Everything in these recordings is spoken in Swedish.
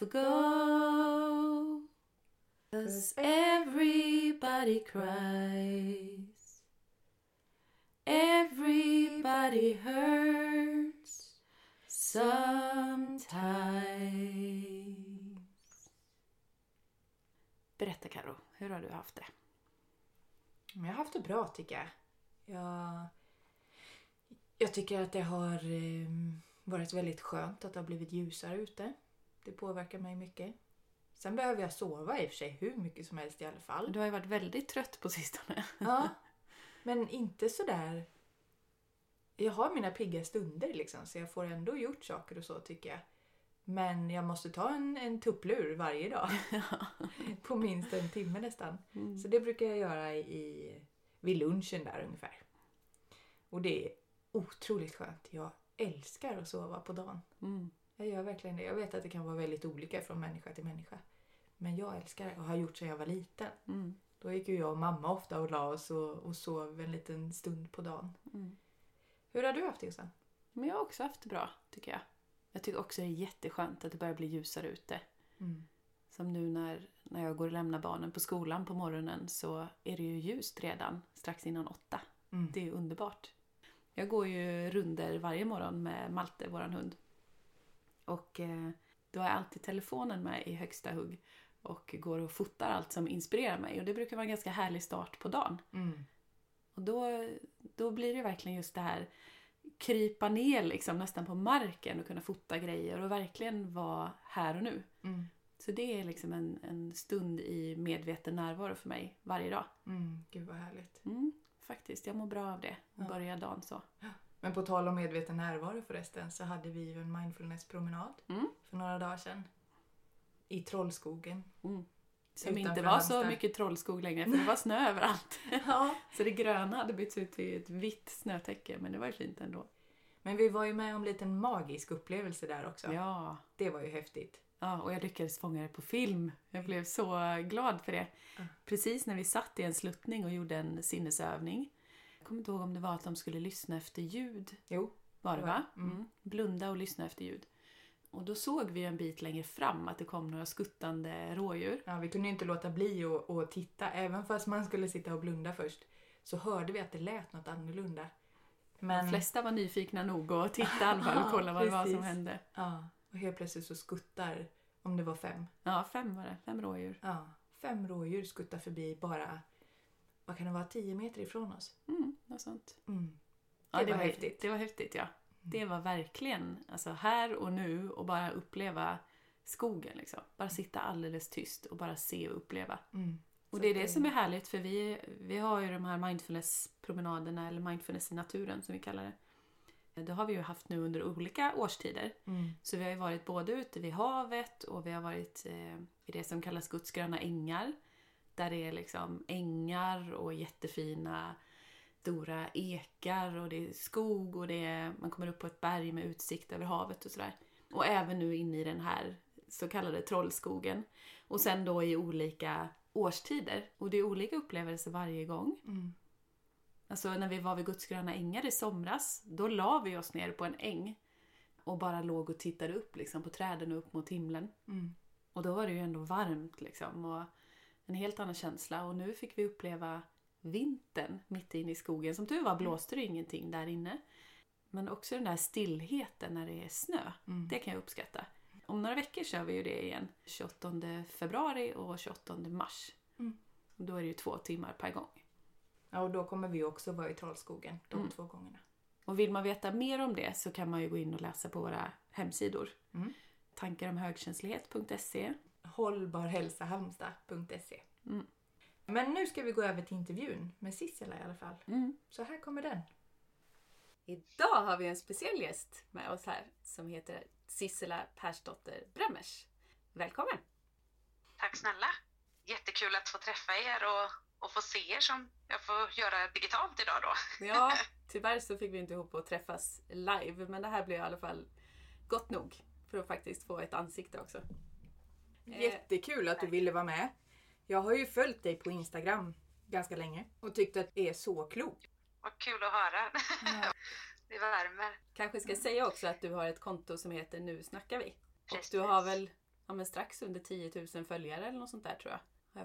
yourself go. Cause everybody cries. Everybody hurts sometimes. Berätta Karo, hur har du haft det? Jag har haft det bra tycker jag. Jag, jag tycker att det har eh, varit väldigt skönt att det har blivit ljusare ute. Det påverkar mig mycket. Sen behöver jag sova i och för sig hur mycket som helst i alla fall. Du har ju varit väldigt trött på sistone. Ja, men inte sådär... Jag har mina pigga stunder liksom så jag får ändå gjort saker och så tycker jag. Men jag måste ta en, en tupplur varje dag. på minst en timme nästan. Mm. Så det brukar jag göra i, vid lunchen där ungefär. Och det är otroligt skönt. Jag älskar att sova på dagen. Mm. Jag gör verkligen det. Jag vet att det kan vara väldigt olika från människa till människa. Men jag älskar det och har gjort sedan jag var liten. Mm. Då gick ju jag och mamma ofta och la oss och, och sov en liten stund på dagen. Mm. Hur har du haft det Jossan? Men jag har också haft det bra, tycker jag. Jag tycker också det är jätteskönt att det börjar bli ljusare ute. Mm. Som nu när, när jag går och lämnar barnen på skolan på morgonen så är det ju ljust redan strax innan åtta. Mm. Det är underbart. Jag går ju runder varje morgon med Malte, våran hund. Och eh, då har jag alltid telefonen med i högsta hugg och går och fotar allt som inspirerar mig. Och det brukar vara en ganska härlig start på dagen. Mm. Och då, då blir det verkligen just det här krypa ner liksom nästan på marken och kunna fota grejer och verkligen vara här och nu. Mm. Så det är liksom en, en stund i medveten närvaro för mig varje dag. Mm. Gud vad härligt. Mm, faktiskt, jag mår bra av det. Ja. börja dagen så. Men på tal om medveten närvaro förresten så hade vi ju en mindfulness-promenad Mm. för några dagar sedan. I Trollskogen. Mm. Som Utanför inte var så Halmstad. mycket trollskog längre för det var snö överallt. Ja. Så det gröna hade bytts ut till ett vitt snötäcke men det var ju fint ändå. Men vi var ju med om en liten magisk upplevelse där också. Ja. Det var ju häftigt. Ja, och jag lyckades fånga det på film. Jag blev så glad för det. Precis när vi satt i en sluttning och gjorde en sinnesövning. Kommer inte ihåg om det var att de skulle lyssna efter ljud. Jo. Var det va? Mm. Mm. Blunda och lyssna efter ljud. Och då såg vi en bit längre fram att det kom några skuttande rådjur. Ja, vi kunde ju inte låta bli att, att titta. Även fast man skulle sitta och blunda först så hörde vi att det lät något annorlunda. Men, De flesta var nyfikna nog att titta i alla fall och kolla vad det var som hände. ja, och helt plötsligt så skuttar, om det var fem, Ja, fem var det. Fem rådjur. ja, fem rådjur skuttar förbi bara, vad kan det vara, tio meter ifrån oss. Mm, något sånt. Mm. Ja, Det det, var var häftigt. Det var häftigt, ja. Det var verkligen alltså här och nu och bara uppleva skogen. Liksom. Bara sitta alldeles tyst och bara se och uppleva. Mm. Och det är det som är härligt för vi, vi har ju de här mindfulness-promenaderna eller mindfulness i naturen som vi kallar det. Det har vi ju haft nu under olika årstider. Mm. Så vi har ju varit både ute vid havet och vi har varit eh, i det som kallas Guds gröna ängar. Där det är liksom ängar och jättefina stora ekar och det är skog och det är, man kommer upp på ett berg med utsikt över havet och sådär. Och även nu inne i den här så kallade trollskogen. Och sen då i olika årstider. Och det är olika upplevelser varje gång. Mm. Alltså när vi var vid Guds gröna ängar i somras, då la vi oss ner på en äng och bara låg och tittade upp liksom, på träden och upp mot himlen. Mm. Och då var det ju ändå varmt liksom och en helt annan känsla. Och nu fick vi uppleva vintern mitt inne i skogen. Som tur var blåste det ingenting där inne. Men också den där stillheten när det är snö. Mm. Det kan jag uppskatta. Om några veckor kör vi ju det igen. 28 februari och 28 mars. Mm. Då är det ju två timmar per gång. Ja, och då kommer vi också vara i Trollskogen de Mm. två gångerna. Och vill man veta mer om det så kan man ju gå in och läsa på våra hemsidor. Mm. Tankaromhögkänslighet.se Hållbarhälsahalmstad.se Mm. Men nu ska vi gå över till intervjun med Sissela i alla fall. mm. Så här kommer den. Idag har vi en speciell gäst med oss här som heter Sissela Persdotter Bremmers. Välkommen! Tack snälla! Jättekul att få träffa er och och få se er som jag får göra digitalt idag då. Ja, tyvärr så fick vi inte ihop att träffas live men det här blir i alla fall gott nog för att faktiskt få ett ansikte också. Eh, Jättekul att du ville vara med. Jag har ju följt dig på Instagram ganska länge och tyckt att det är så klok. Vad kul att höra. Ja. det värmer. Kanske ska säga också att du har ett konto som heter Nu snackar vi. Precis. Och du har väl ja, men strax under 10 000 följare eller något sånt där tror jag.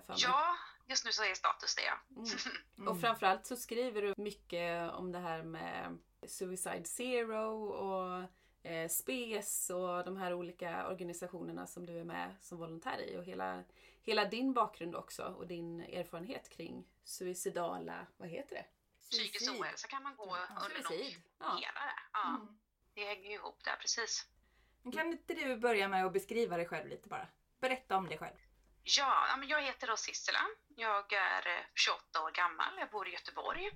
jag ja, just nu så är status det ja. Mm. Mm. Och framförallt så skriver du mycket om det här med Suicide Zero och eh, SPES och de här olika organisationerna som du är med som volontär i och hela, hela din bakgrund också och din erfarenhet kring suicidala, vad heter det? Psykisk ohälsa kan man gå ja, under nog ja. hela det. Ja. Mm. Det hänger ju ihop där precis. Men kan inte du börja med att beskriva dig själv lite bara? Berätta om dig själv. Ja, jag heter då Sissela. Jag är 28 eh, år gammal. Jag bor i Göteborg.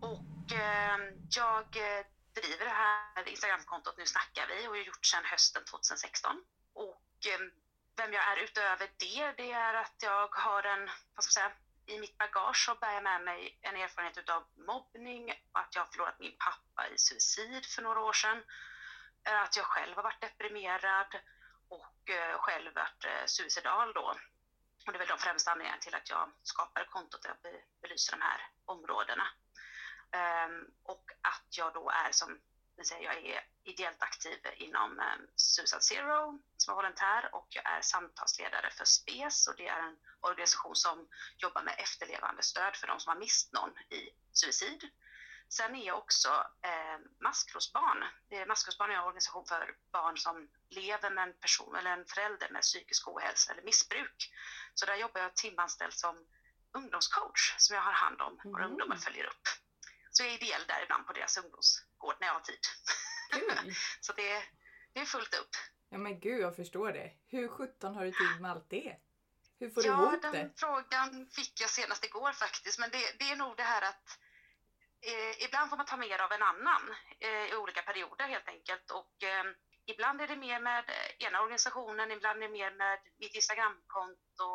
Och ehm, jag eh, driver det här Instagramkontot Nu snackar vi och har gjort sedan hösten 2016. Och eh, vem jag är utöver det, det är att jag har en, vad ska jag säga, i mitt bagage så bär jag med mig en erfarenhet av mobbning, att jag har förlorat min pappa i suicid för några år sedan, eh, att jag själv har varit deprimerad och eh, själv varit suicidal då. Och det är väl de främsta anledningarna till att jag skapade kontot där jag belyser de här områdena. Um, och att jag då är som jag är ideellt aktiv inom um, Suicide Zero som volontär och jag är samtalsledare för SPES och det är en organisation som jobbar med efterlevande stöd för de som har mist någon i suicid. Sen är jag också eh, maskrosbarn. Maskrosbarn är en organisation för barn som lever med en person eller en förälder med psykisk ohälsa eller missbruk. Så där jobbar jag timanställd som ungdomscoach som jag har hand om och mm. ungdomar följer upp. Så jag är ideell där ibland på deras ungdomsgård när jag har tid. Cool. så det, det är fullt upp. Ja men gud, jag förstår det. Hur sjutton har du tid med allt det? Hur får du ja, ihop det? Ja, den frågan fick jag senast igår faktiskt. Men det, det är nog det här att eh, ibland får man ta mer av en annan eh, i olika perioder helt enkelt. Och eh, ibland är det mer med ena organisationen, ibland är det mer med mitt Instagramkonto.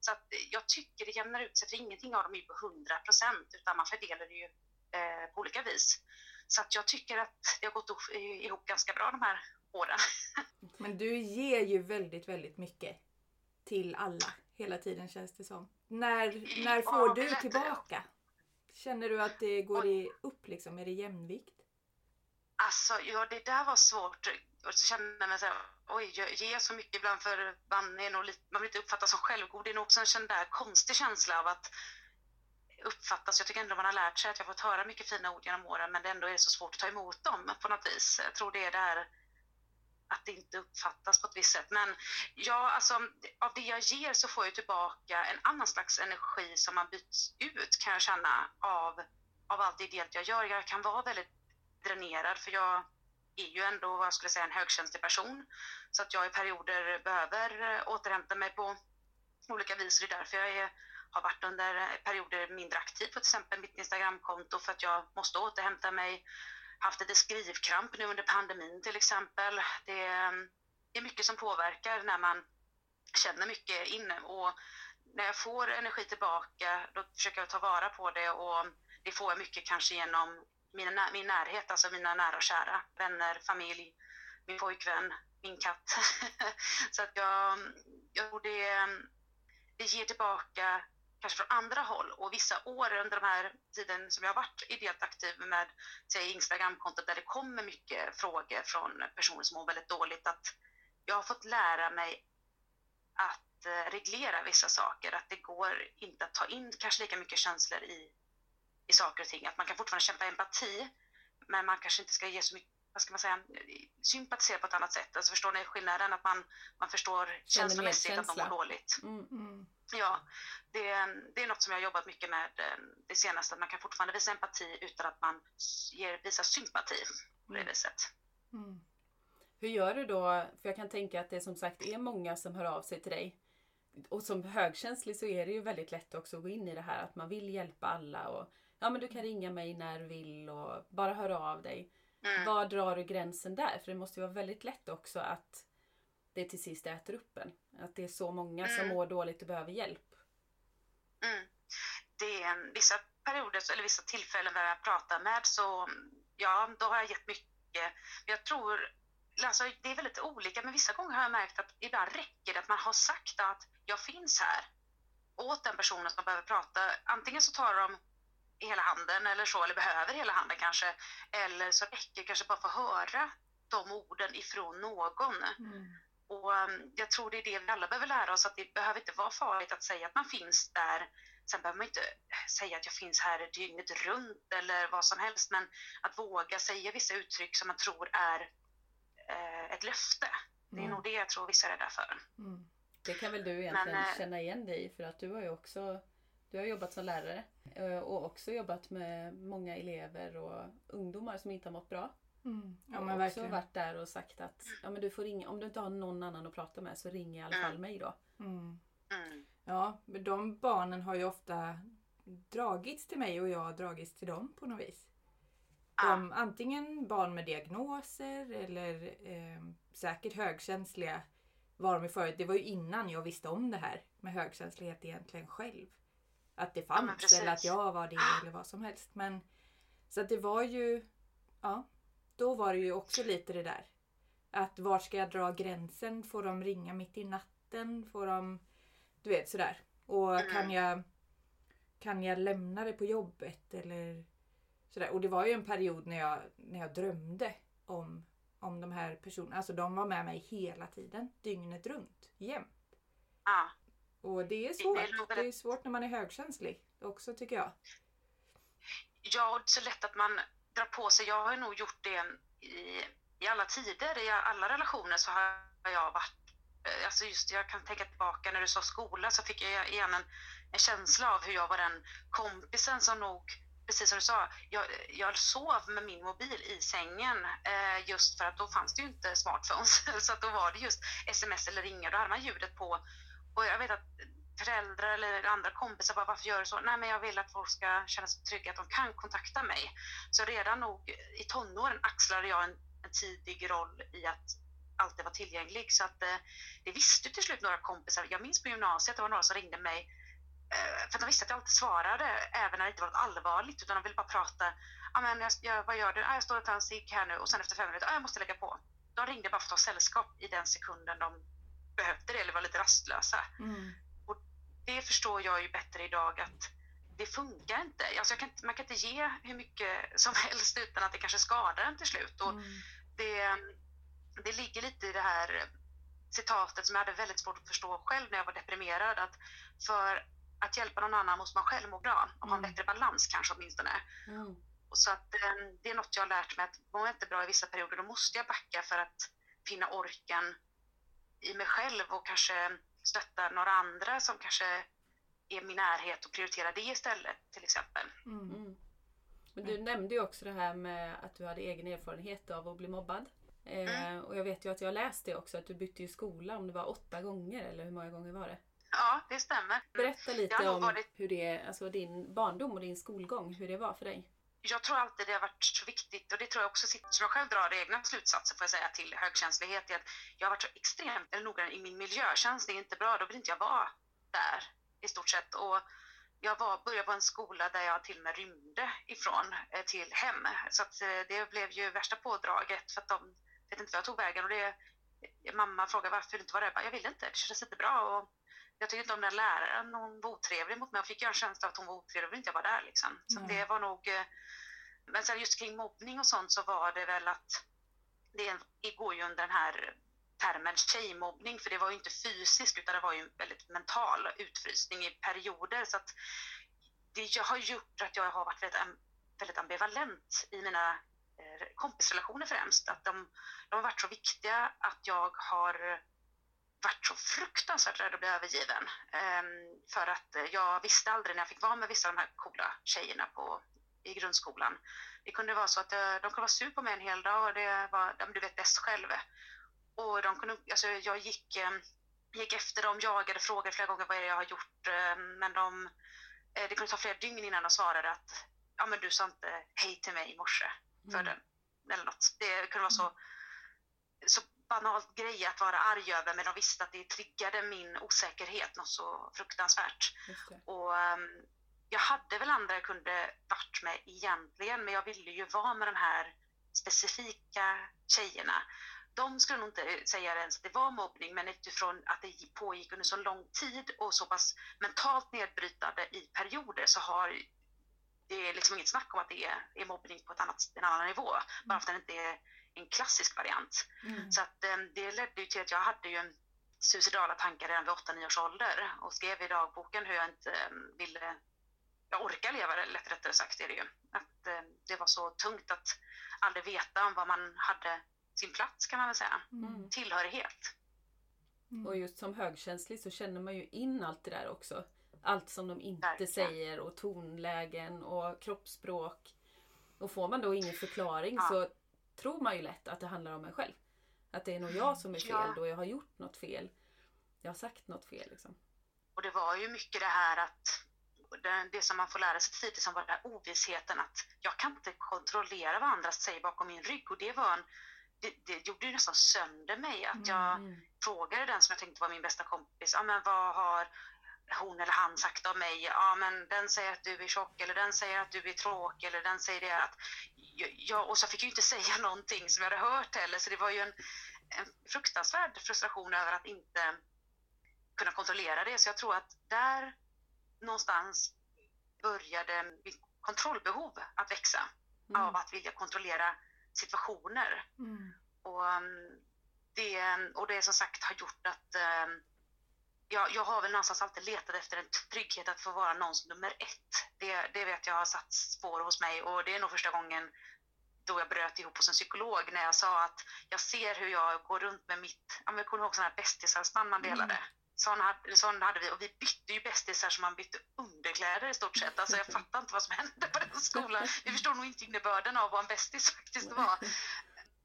Så att jag tycker det jämnar ut sig, för ingenting av dem är på 100 procent, utan man fördelar det ju eh, på olika vis. Så att jag tycker att det har gått ihop ganska bra de här åren. Men du ger ju väldigt, väldigt mycket till alla hela tiden känns det som. När, när får ja, du tillbaka? Känner du att det går i upp liksom? Är det jämvikt? Alltså, ja det där var svårt. Och så känner man så här, oj, jag ger så mycket ibland för man, är nog lite, man vill inte uppfattas som självgod. Det är nog också en sån där konstig känsla av att uppfattas. Jag tycker ändå man har lärt sig att jag fått höra mycket fina ord genom åren men det ändå är så svårt att ta emot dem på något vis. Jag tror det är det här att det inte uppfattas på ett visst sätt. Men ja, alltså, av det jag ger så får jag tillbaka en annan slags energi som man byts ut kan jag känna av, av allt ideellt jag gör. Jag kan vara väldigt dränerad för jag är ju ändå, vad jag skulle säga, en högkänslig person. Så att jag i perioder behöver återhämta mig på olika vis. Det är därför jag är, har varit under eh, perioder mindre aktiv på till exempel mitt Instagramkonto för att jag måste återhämta mig haft lite skrivkramp nu under pandemin till exempel. Mm, det är, mycket som påverkar när man känner mycket inne och när jag får energi tillbaka då försöker jag ta vara på det och det får jag mycket kanske genom mina, min närhet, alltså mina nära och kära, vänner, familj, min pojkvän, min katt. Så att jag, mm, jag tror det, mm, det ger tillbaka kanske från andra håll och vissa år under de här tiden som jag har varit ideellt aktiv med säg Instagramkontot där det kommer mycket frågor från personer som mår väldigt dåligt att jag har fått lära mig att eh, reglera vissa saker, att det går inte att ta in kanske lika mycket känslor i, i saker och ting, att man kan fortfarande kämpa empati men man kanske inte ska ge så mycket vad ska man säga, sympatisera på ett annat sätt. Alltså förstår ni skillnaden? Att man, man förstår känslomässigt att de mår dåligt. Mm, mm. Ja, det, det är något som jag har jobbat mycket med eh, det senaste. Att man kan fortfarande visa empati utan att man ger, visar sympati på det mm. viset. Mm. Hur gör du då? För jag kan tänka att det som sagt är många som hör av sig till dig. Och som högkänslig så är det ju väldigt lätt också att gå in i det här att man vill hjälpa alla och ja men du kan ringa mig när du vill och bara höra av dig. Mm. Var drar du gränsen där? För det måste ju vara väldigt lätt också att det till sist äter upp en. Att det är så många mm. som mår dåligt och behöver hjälp. Mm. det är vissa perioder eller vissa tillfällen där jag pratar med så ja, då har jag gett mycket. Jag tror, alltså det är väldigt olika, men vissa gånger har jag märkt att ibland räcker det att man har sagt att jag finns här åt den personen som behöver prata. Antingen så tar de hela handen eller så, eller behöver hela handen kanske. Eller så räcker det kanske bara för att höra de orden ifrån någon. Mm. Och um, jag tror det är det vi alla behöver lära oss, att det behöver inte vara farligt att säga att man finns där. Sen behöver man inte säga att jag finns här dygnet runt eller vad som helst, men att våga säga vissa uttryck som man tror är eh, ett löfte. Det är mm. nog det jag tror vissa är rädda för. Mm. Det kan väl du egentligen men, eh, känna igen dig i för att du har ju också du har jobbat som lärare eh, och också jobbat med många elever och ungdomar som inte har mått bra. Mm. Ja, och också verkligen. varit där och sagt att ja, men du får ringa, om du inte har någon annan att prata med så ring i alla fall mig då. Mm. Mm. Ja, men de barnen har ju ofta dragits till mig och jag har dragits till dem på något vis. De, antingen barn med diagnoser eller eh, säkert högkänsliga var de ju förut. Det var ju innan jag visste om det här med högkänslighet egentligen själv. Att det fanns ja, eller att jag var det eller vad som helst. Men, så att det var ju, ja, då var det ju också lite det där. Att var ska jag dra gränsen? Får de ringa mitt i natten? Får de, du vet sådär. Och mm. kan jag, kan jag lämna det på jobbet eller sådär. Och det var ju en period när jag, när jag drömde om, om de här personerna. Alltså de var med mig hela tiden. Dygnet runt. Jämt. Ja. Och det är svårt. Det är svårt när man är högkänslig också tycker jag. Ja, och det är så lätt att man dra på sig. Jag har nog gjort det i, i alla tider, i alla relationer så har jag varit eh, Alltså just jag kan tänka tillbaka när du sa skola så fick jag igen en, en känsla av hur jag var den kompisen som nog precis som du sa, jag, jag sov med min mobil i sängen eh, just för att då fanns det ju inte smartphones. så att då var det just sms eller ringa, då hade man ljudet på och jag vet att föräldrar eller andra kompisar bara, varför gör du så? Nej, men jag vill att folk ska känna sig trygga, att de kan kontakta mig. Så redan nog i tonåren axlade jag en, en tidig roll i att alltid vara tillgänglig. Så att eh, det visste till slut några kompisar. Jag minns på gymnasiet, det var några som ringde mig eh, för att de visste att jag alltid svarade, även när det inte var något allvarligt, utan de ville bara prata. Men jag, jag, vad gör du? Ah, jag står och tar en cigg här nu och sen efter fem minuter, ah, jag måste lägga på. De ringde bara för att ta sällskap i den sekunden de behövde det eller var lite rastlösa. Mm. Det förstår jag ju bättre idag att det funkar inte. Alltså kan, man kan inte ge hur mycket som helst utan att det kanske skadar en till slut. Och mm. det, det ligger lite i det här citatet som jag hade väldigt svårt att förstå själv när jag var deprimerad. Att för att hjälpa någon annan måste man själv må bra och ha en mm. bättre balans kanske åtminstone. Mm. Så att, det är något jag har lärt mig att mår jag inte bra i vissa perioder då måste jag backa för att finna orken i mig själv och kanske stötta några andra som kanske är min närhet och prioritera det istället till exempel. Mm. mm. Men du nämnde ju också det här med att du hade egen erfarenhet av att bli mobbad. Eh, mm. och jag vet ju att jag läste också att du bytte ju skola om det var åtta gånger eller hur många gånger var det? Ja, det stämmer. Berätta lite om varit... hur det, alltså din barndom och din skolgång, hur det var för dig jag tror alltid det har varit så viktigt och det tror jag också som jag själv drar egna slutsatser får jag säga till högkänslighet är att jag har varit så extremt noggrann i min miljö. Känns det inte bra då vill inte jag vara där i stort sett. Och jag var, började på en skola där jag till och med rymde ifrån eh, till hem. Så att eh, det blev ju värsta pådraget för att de vet inte vad jag tog vägen. Och det, mamma frågade varför du inte var där. Jag, bara, jag ville inte, det kändes inte bra. Och jag tyckte inte om den läraren, hon var otrevlig mot mig. Jag fick ju en känsla av att hon var otrevlig, ville inte jag vara där liksom. Så mm. det var nog eh, men sen just kring mobbning och sånt så var det väl att det går ju under den här termen tjejmobbning, för det var ju inte fysiskt utan det var ju en väldigt mental utfrysning i perioder. Så att det har gjort att jag har varit väldigt, väldigt ambivalent i mina eh, kompisrelationer främst. Att de, de har varit så viktiga att jag har varit så fruktansvärt rädd att bli övergiven. Um, för att jag visste aldrig när jag fick vara med vissa av de här coola tjejerna på i grundskolan. Det kunde vara så att eh, de kunde vara sur på mig en hel dag och det var, du vet bäst själv. Och de kunde, alltså jag gick, eh, gick efter dem, jagade, frågade flera gånger vad är det jag har gjort. Eh, men de, det kunde ta flera dygn innan de svarade att ja, men du sa inte hej till mig i morse. För mm. den, eller något. Det kunde vara så, så banalt grej att vara arg över men de visste att det triggade min osäkerhet något så fruktansvärt. Och um, jag hade väl andra jag kunde varit med egentligen, men jag ville ju vara med de här specifika tjejerna. De skulle nog inte säga ens att det var mobbning, men utifrån att det pågick under så lång tid och så pass mentalt nedbrytande i perioder så har det är liksom inget snack om att det är, är mobbning på ett annat, en annan nivå, bara för att det inte är en klassisk variant. Mm. Så att, eh, det ledde ju till att jag hade ju suicidala tankar redan vid 8-9 års ålder och skrev i dagboken hur jag inte eh, ville, jag orkar leva lätt rättare sagt är det ju. Att eh, det var så tungt att aldrig veta om vad man hade sin plats kan man väl säga. Mm. Tillhörighet. Mm. Och just som högkänslig så känner man ju in allt det där också. Allt som de inte Verkligen. säger och tonlägen och kroppsspråk. Och får man då ingen förklaring ja. så tror man ju lätt att det handlar om en själv. Att det är nog jag som är fel ja. då jag har gjort något fel. Jag har sagt något fel liksom. Och det var ju mycket det här att det, det som man får lära sig tidigt som var den här ovissheten att jag kan inte kontrollera vad andra säger bakom min rygg och det var en det, det gjorde ju nästan sönder mig att jag mm. frågade den som jag tänkte var min bästa kompis, ja men vad har hon eller han sagt om mig? Ja men den säger att du är tjock eller den säger att du är tråkig eller den säger det att jag, och så fick jag ju inte säga någonting som jag hade hört heller så det var ju en, en fruktansvärd frustration över att inte kunna kontrollera det. Så jag tror att där någonstans började mitt kontrollbehov att växa mm. av att vilja kontrollera situationer. Mm. Och, um, det, och det som sagt har gjort att um, jag, jag har väl någonstans alltid letat efter en trygghet att få vara någons nummer ett. Det, det vet jag har satt spår hos mig och det är nog första gången då jag bröt ihop hos en psykolog när jag sa att jag ser hur jag går runt med mitt, jag kommer ihåg sådana här bästishalsband man delade. Mm. Sån hade, sån hade vi och vi bytte ju bästisar som man bytte underkläder i stort sett. Alltså jag fattar inte vad som hände på den skolan. Vi förstår nog inte innebörden av vad en bästis faktiskt var.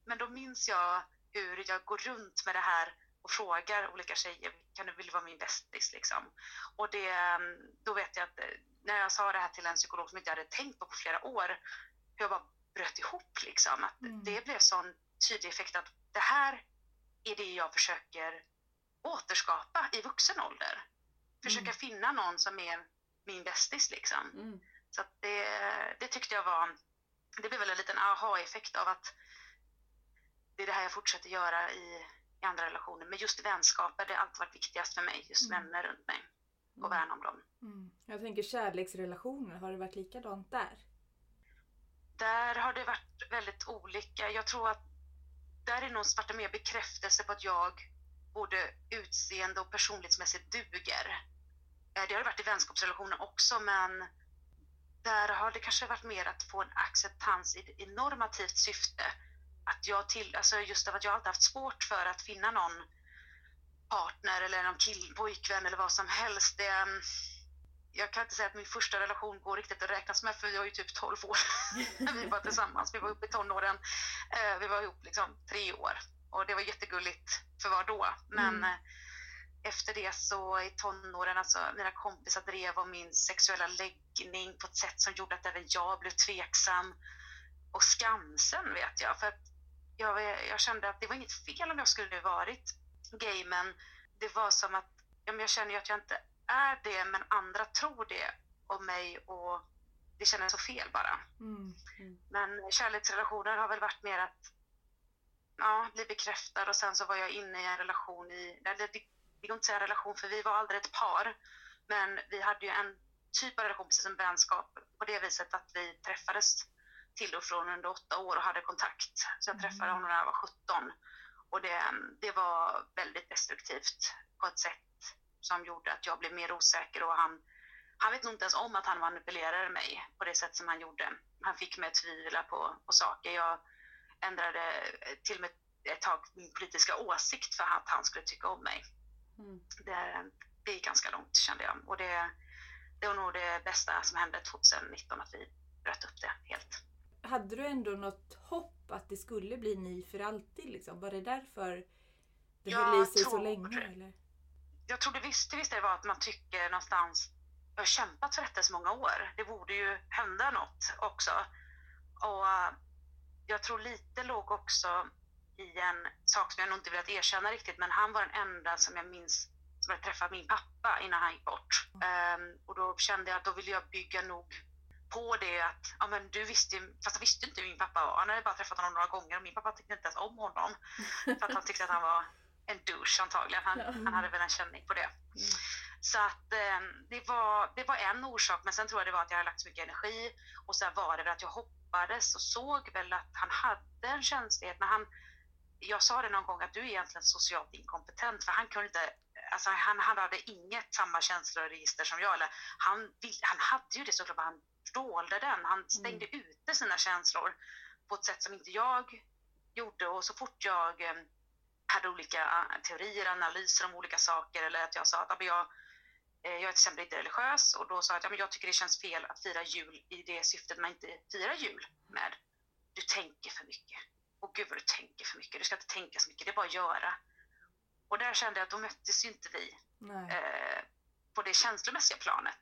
Men då minns jag hur jag går runt med det här och frågar olika tjejer, kan du vilja vara min bästis liksom? Och det, då vet jag att när jag sa det här till en psykolog som inte hade tänkt på på flera år, hur jag bara bröt ihop liksom. Att mm. Det blev sån tydlig effekt att det här är det jag försöker återskapa i vuxen ålder. Försöka mm. finna någon som är min bästis liksom. Mm. Så det, det tyckte jag var, det blev väl en liten aha-effekt av att det är det här jag fortsätter göra i, i andra relationer. Men just vänskaper, det har alltid varit viktigast för mig. Just mm. vänner runt mig och mm. värna om dem. Mm. Jag tänker kärleksrelationer, har det varit likadant där? Där har det varit väldigt olika. Jag tror att där är nog varit mer bekräftelse på att jag både utseende och personlighetsmässigt duger. Eh, det har det varit i vänskapsrelationer också men där har det kanske varit mer att få en acceptans i, i normativt syfte. Att jag till, alltså just av att jag alltid haft svårt för att finna någon partner eller någon kill, pojkvän eller vad som helst. Det, mm, jag kan inte säga att min första relation går riktigt att räknas med för vi var ju typ 12 år när vi var tillsammans. Vi var uppe i tonåren. Eh, vi var ihop liksom tre år och det var jättegulligt för vad då. Men mm. Eh, efter det så i tonåren, alltså mina kompisar drev om min sexuella läggning på ett sätt som gjorde att även jag blev tveksam. Och skamsen vet jag, för att jag, jag kände att det var inget fel om jag skulle varit gay, men det var som att ja, men jag känner ju att jag inte är det, men andra tror det om mig och det kändes så fel bara. Mm. Mm. Men kärleksrelationer har väl varit mer att ja, bli bekräftad och sen så var jag inne i en relation i, eller det, det går inte säga en relation för vi var aldrig ett par, men vi hade ju en typ av relation, precis som vänskap, på det viset att vi träffades till och från under åtta år och hade kontakt. Så jag träffade mm. honom när jag var 17 och det, det var väldigt destruktivt på ett sätt som gjorde att jag blev mer osäker och han, han vet nog inte ens om att han manipulerade mig på det sätt som han gjorde. Han fick mig att tvivla på, på saker. Jag ändrade till och med ett tag min politiska åsikt för att han skulle tycka om mig. Mm. Det, det gick ganska långt kände jag och det, det var nog det bästa som hände 2019 att vi bröt upp det helt. Hade du ändå något hopp att det skulle bli ni för alltid? Liksom? Var det därför det höll i sig så länge? Eller? Jag tror det visst, till viss del var att man tycker någonstans jag har kämpat för detta så många år. Det borde ju hända något också. Och jag tror lite låg också i en sak som jag nog inte velat erkänna riktigt, men han var den enda som jag minns som började träffa min pappa innan han gick bort. Um, och då kände jag att då ville jag bygga nog på det att, ja men du visste fast jag visste inte hur min pappa var. Han hade bara träffat honom några gånger och min pappa tyckte inte ens om honom. för att han tyckte att han var en douche antagligen. Han, han hade väl en känning på det. Mm. Så att eh, det, var, det var en orsak, men sen tror jag det var att jag hade lagt så mycket energi och sen var det väl att jag hoppades och såg väl att han hade en känslighet. Men han, jag sa det någon gång att du är egentligen socialt inkompetent för han kunde inte Alltså han, han hade inget samma känsloregister som jag. Eller han, han hade ju det såklart, han dolde den. Han stängde mm. ute sina känslor på ett sätt som inte jag gjorde. Och så fort jag eh, hade olika eh, teorier, analyser om olika saker eller att jag sa att jag, eh, jag är till exempel inte religiös och då sa jag att ja, men jag tycker det känns fel att fira jul i det syftet man inte firar jul med. Du tänker för mycket. Och gud vad du tänker för mycket. Du ska inte tänka så mycket, det är bara att göra. Och där kände jag att då möttes ju inte vi eh, på det känslomässiga planet.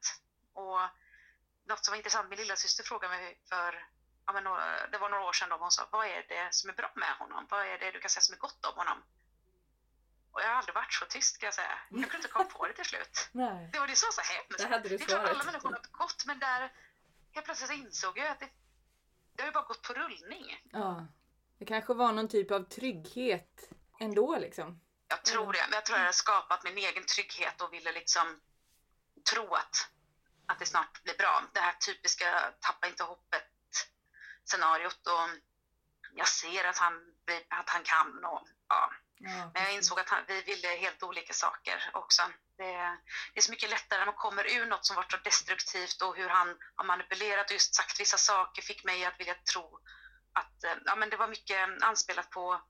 Och något som var intressant, min lilla syster frågade mig för ja, men några, det var några år sedan, då, hon sa vad är det som är bra med honom? Vad är det du kan säga som är gott om honom? Och jag har aldrig varit så tyst kan jag säga. Jag kunde inte komma på det till slut. Nej. Det var det som var så hemskt. Det, hade du det är klart alla människor har något gott men där helt plötsligt insåg jag att det, det har ju bara gått på rullning. Ja. Det kanske var någon typ av trygghet ändå liksom. Jag tror det. Men jag tror jag har skapat min egen trygghet och ville liksom tro att, att det snart blir bra. Det här typiska tappa inte hoppet scenariot och jag ser att han, att han kan och ja. ja Men jag insåg att han, vi ville helt olika saker också. Det, det, är så mycket lättare när man kommer ur något som varit så destruktivt och hur han har manipulerat och just sagt vissa saker fick mig att vilja tro att ja, men det var mycket anspelat på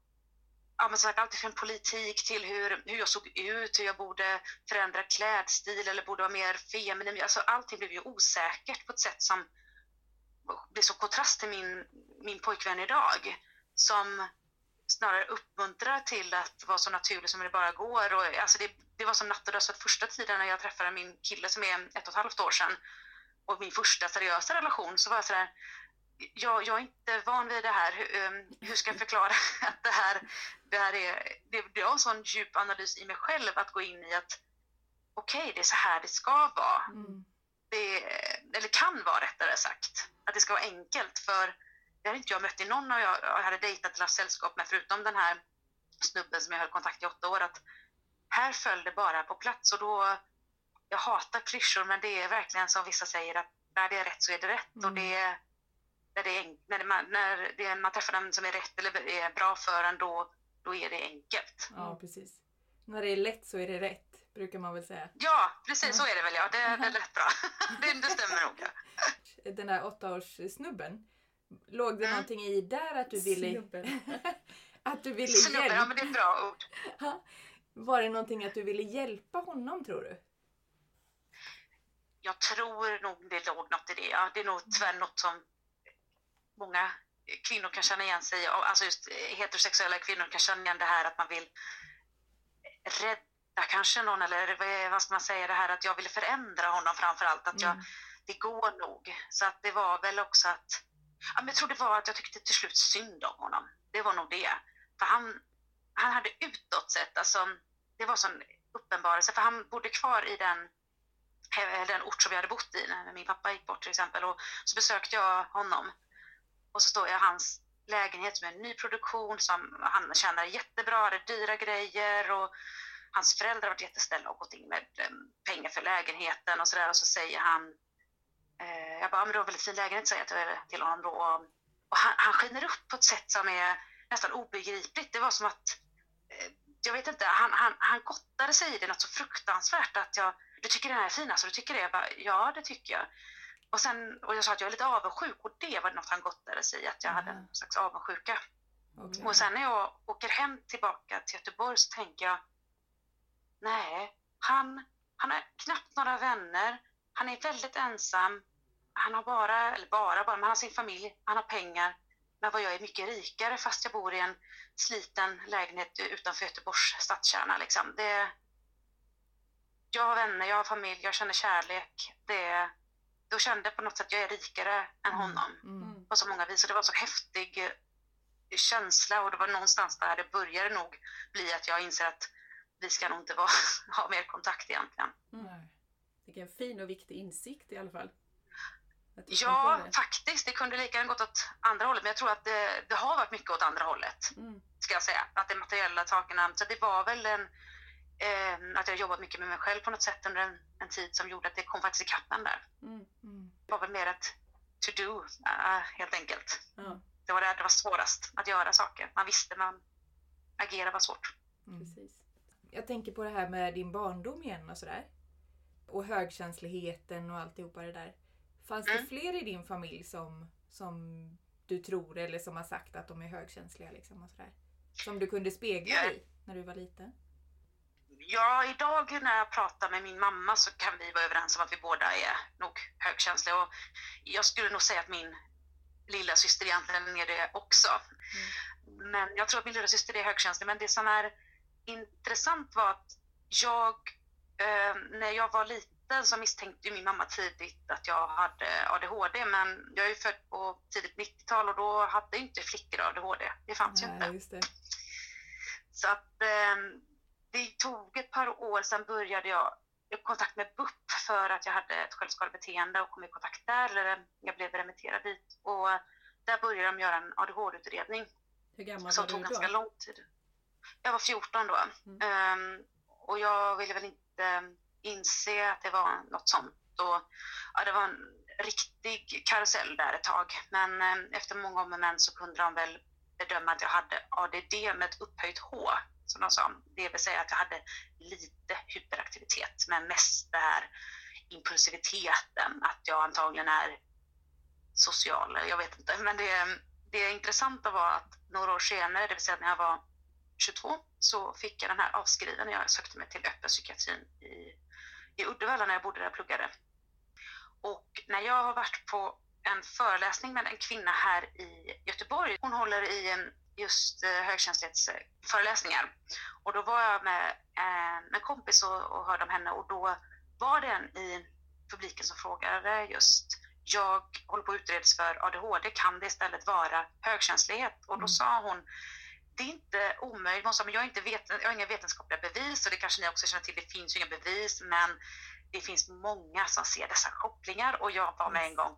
ja, men sagt, allt från politik till hur, hur jag såg ut, hur jag borde förändra klädstil eller borde vara mer feminin. Alltså, allting blev ju osäkert på ett sätt som blir så kontrast till min, min pojkvän idag. Som snarare uppmuntrar till att vara så naturlig som det bara går. Och, alltså det, det var som natt och dag. Så första tiden när jag träffade min kille som är ett och ett halvt år sedan och min första seriösa relation så var jag sådär jag, jag är inte van vid det här. Hur, um, hur ska jag förklara att det här, det här är... Det, det var en sån djup analys i mig själv att gå in i att okej, okay, det är så här det ska vara. Mm. Det, eller kan vara rättare sagt. Att det ska vara enkelt för det hade inte jag mött i någon av jag, jag hade dejtat eller haft sällskap med förutom den här snubben som jag höll kontakt i åtta år. Att här föll det bara på plats och då jag hatar klyschor men det är verkligen som vissa säger att när det är rätt så är det rätt mm. och det när, det är, när, man, när det är, man träffar den som är rätt eller är bra för en då, då är det enkelt. Ja, precis. När det är lätt så är det rätt, brukar man väl säga. Ja, precis så är det väl ja. Det, det är rätt bra. det, det stämmer nog. Ja. Den där åttaårssnubben, låg det mm. någonting i där att du ville... Snubben. att du ville Snubben, hjälpa... ja men det är ett bra ord. Var det någonting att du ville hjälpa honom tror du? Jag tror nog det låg något i det. Ja. Det är nog tyvärr något som många kvinnor kan känna igen sig alltså just heterosexuella kvinnor kan känna igen det här att man vill rädda kanske någon eller vad ska man säga det här att jag ville förändra honom framför allt att jag, mm. det går nog. Så att det var väl också att, ja, men jag tror det var att jag tyckte till slut synd om honom. Det var nog det. För han, han hade utåt sett, alltså det var sån uppenbarelse, för han bodde kvar i den den ort som vi hade bott i när min pappa gick bort till exempel och så besökte jag honom och så står jag i hans lägenhet med en ny produktion som han tjänar jättebra, det är dyra grejer och hans föräldrar har varit jättesnälla och gått in med eh, pengar för lägenheten och sådär och så säger han eh, jag bara, men du har väldigt fin lägenhet säger jag till honom då och, och han, han skiner upp på ett sätt som är nästan obegripligt. Det var som att eh, jag vet inte, han, han, han gottade sig i det något så fruktansvärt att jag, du tycker den här är fin alltså, du tycker det? Jag bara, ja det tycker jag. Och, sen, och jag sa att jag är lite avundsjuk och det var något han gottade sig i, att jag mm. hade en slags avundsjuka. Okay. Och sen när jag åker hem tillbaka till Göteborg så tänker jag, nej, han, han har knappt några vänner, han är väldigt ensam, han har bara, eller bara, bara, men han har sin familj, han har pengar. Men vad jag är mycket rikare fast jag bor i en sliten lägenhet utanför Göteborgs stadskärna. Liksom. Det, jag har vänner, jag har familj, jag känner kärlek. Det, då kände jag på något sätt att jag är rikare än mm. honom mm. på så många vis. Och det var en så häftig eh, känsla och det var någonstans där det började nog bli att jag inser att vi ska nog inte vara, ha mer kontakt egentligen. Nej. Vilken fin och viktig insikt i alla fall. Ja, faktiskt. Det kunde lika gärna gått åt andra hållet, men jag tror att det, det har varit mycket åt andra hållet. Mm. ska jag säga. Att det materiella sakerna, så det var väl en, eh, att jag jobbat mycket med mig själv på något sätt under en, en tid som gjorde att det kom faktiskt ikapp en där. Mm. Mm. Det var väl mer ett to do, eh, helt enkelt. Ja, Det var där det var svårast, att göra saker. Man visste, man agera var svårt. Mm. precis. Jag tänker på det här med din barndom igen och sådär. Och högkänsligheten och alltihopa det där. Fanns det Mm. fler i din familj som, som du tror eller som har sagt att de är högkänsliga liksom och sådär? Som du kunde spegla dig när du var liten? Ja, idag när jag pratar med min mamma så kan vi vara överens om att vi båda är nog högkänsliga. Och jag skulle nog säga att min lilla syster egentligen är det också. Men jag tror att min lilla syster är högkänslig. Men det som är intressant var att jag, eh, när jag var liten så misstänkte ju min mamma tidigt att jag hade ADHD. Men jag är ju född på tidigt 90-tal och då hade inte flickor ADHD. Det fanns ju inte. Nej, just det. Så att eh, det tog ett par år, sen började jag i kontakt med BUP för att jag hade ett självskadebeteende och kom i kontakt där, eller jag blev remitterad dit. Och där började de göra en ADHD-utredning Hur gammal som var tog du ganska då? lång tid. Jag var 14 då. Mm. Ehm, och jag ville väl inte inse att det var något sånt. Och, ja, det var en riktig karusell där ett tag. Men eh, efter många om och men så kunde de väl bedöma att jag hade ADD med ett upphöjt H, som de sa. Det vill säga att jag hade lite hyperaktivitet, men mest det här impulsiviteten, att jag antagligen är social, jag vet inte. Men det, det intressanta var att några år senare, det vill säga när jag var 22, så fick jag den här avskriven när jag sökte mig till öppen psykiatrin i, i Uddevalla när jag bodde där och pluggade. Och när jag har varit på en föreläsning med en kvinna här i Göteborg, hon håller i en just eh, högkänslighetsföreläsningar. Och då var jag med eh, en kompis och, och hörde om henne och då var det en i publiken som frågade just jag håller på att utredas för ADHD, kan det istället vara högkänslighet? Och då Mm. sa hon, det är inte omöjligt, hon sa, men jag, inte veten, jag har inga vetenskapliga bevis och det kanske ni också känner till, det finns ju inga bevis, men det finns många som ser dessa kopplingar och jag var med en gång,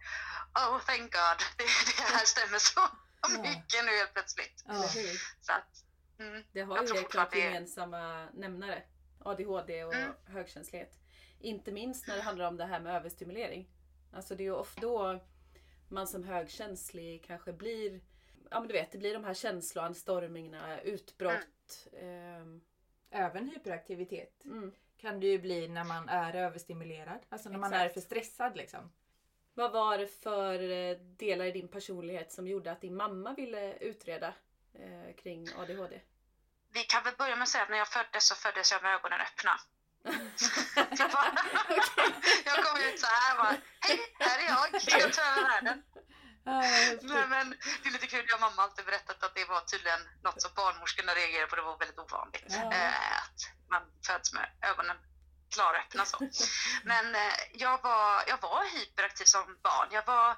oh thank God, det, det här stämmer så mycket nu helt plötsligt. Ja. Så att, mm, Det har Jag ju helt klart gemensamma nämnare. ADHD och Mm. högkänslighet. Inte minst när det handlar om det här med överstimulering. Alltså det är ju ofta då man som högkänslig kanske blir, ja men du vet, det blir de här känsloanstormningarna, utbrott. ehm, Även hyperaktivitet Mm. kan det ju bli när man är överstimulerad. Alltså när man är Exakt. för stressad liksom. Vad var det för eh, delar i din personlighet som gjorde att din mamma ville utreda eh, kring ADHD? vi kan väl börja med att säga att när jag föddes så föddes jag med ögonen öppna. jag, bara, jag kom ut så här bara, hej, här är jag, jag tar över världen. Men, men det är lite kul, jag och mamma har alltid berättat att det var tydligen något som barnmorskorna reagerade på, det var väldigt ovanligt. Ja. Eh, att man föds med ögonen klaröppna så. Men eh, jag, var, jag var hyperaktiv som barn. Jag var,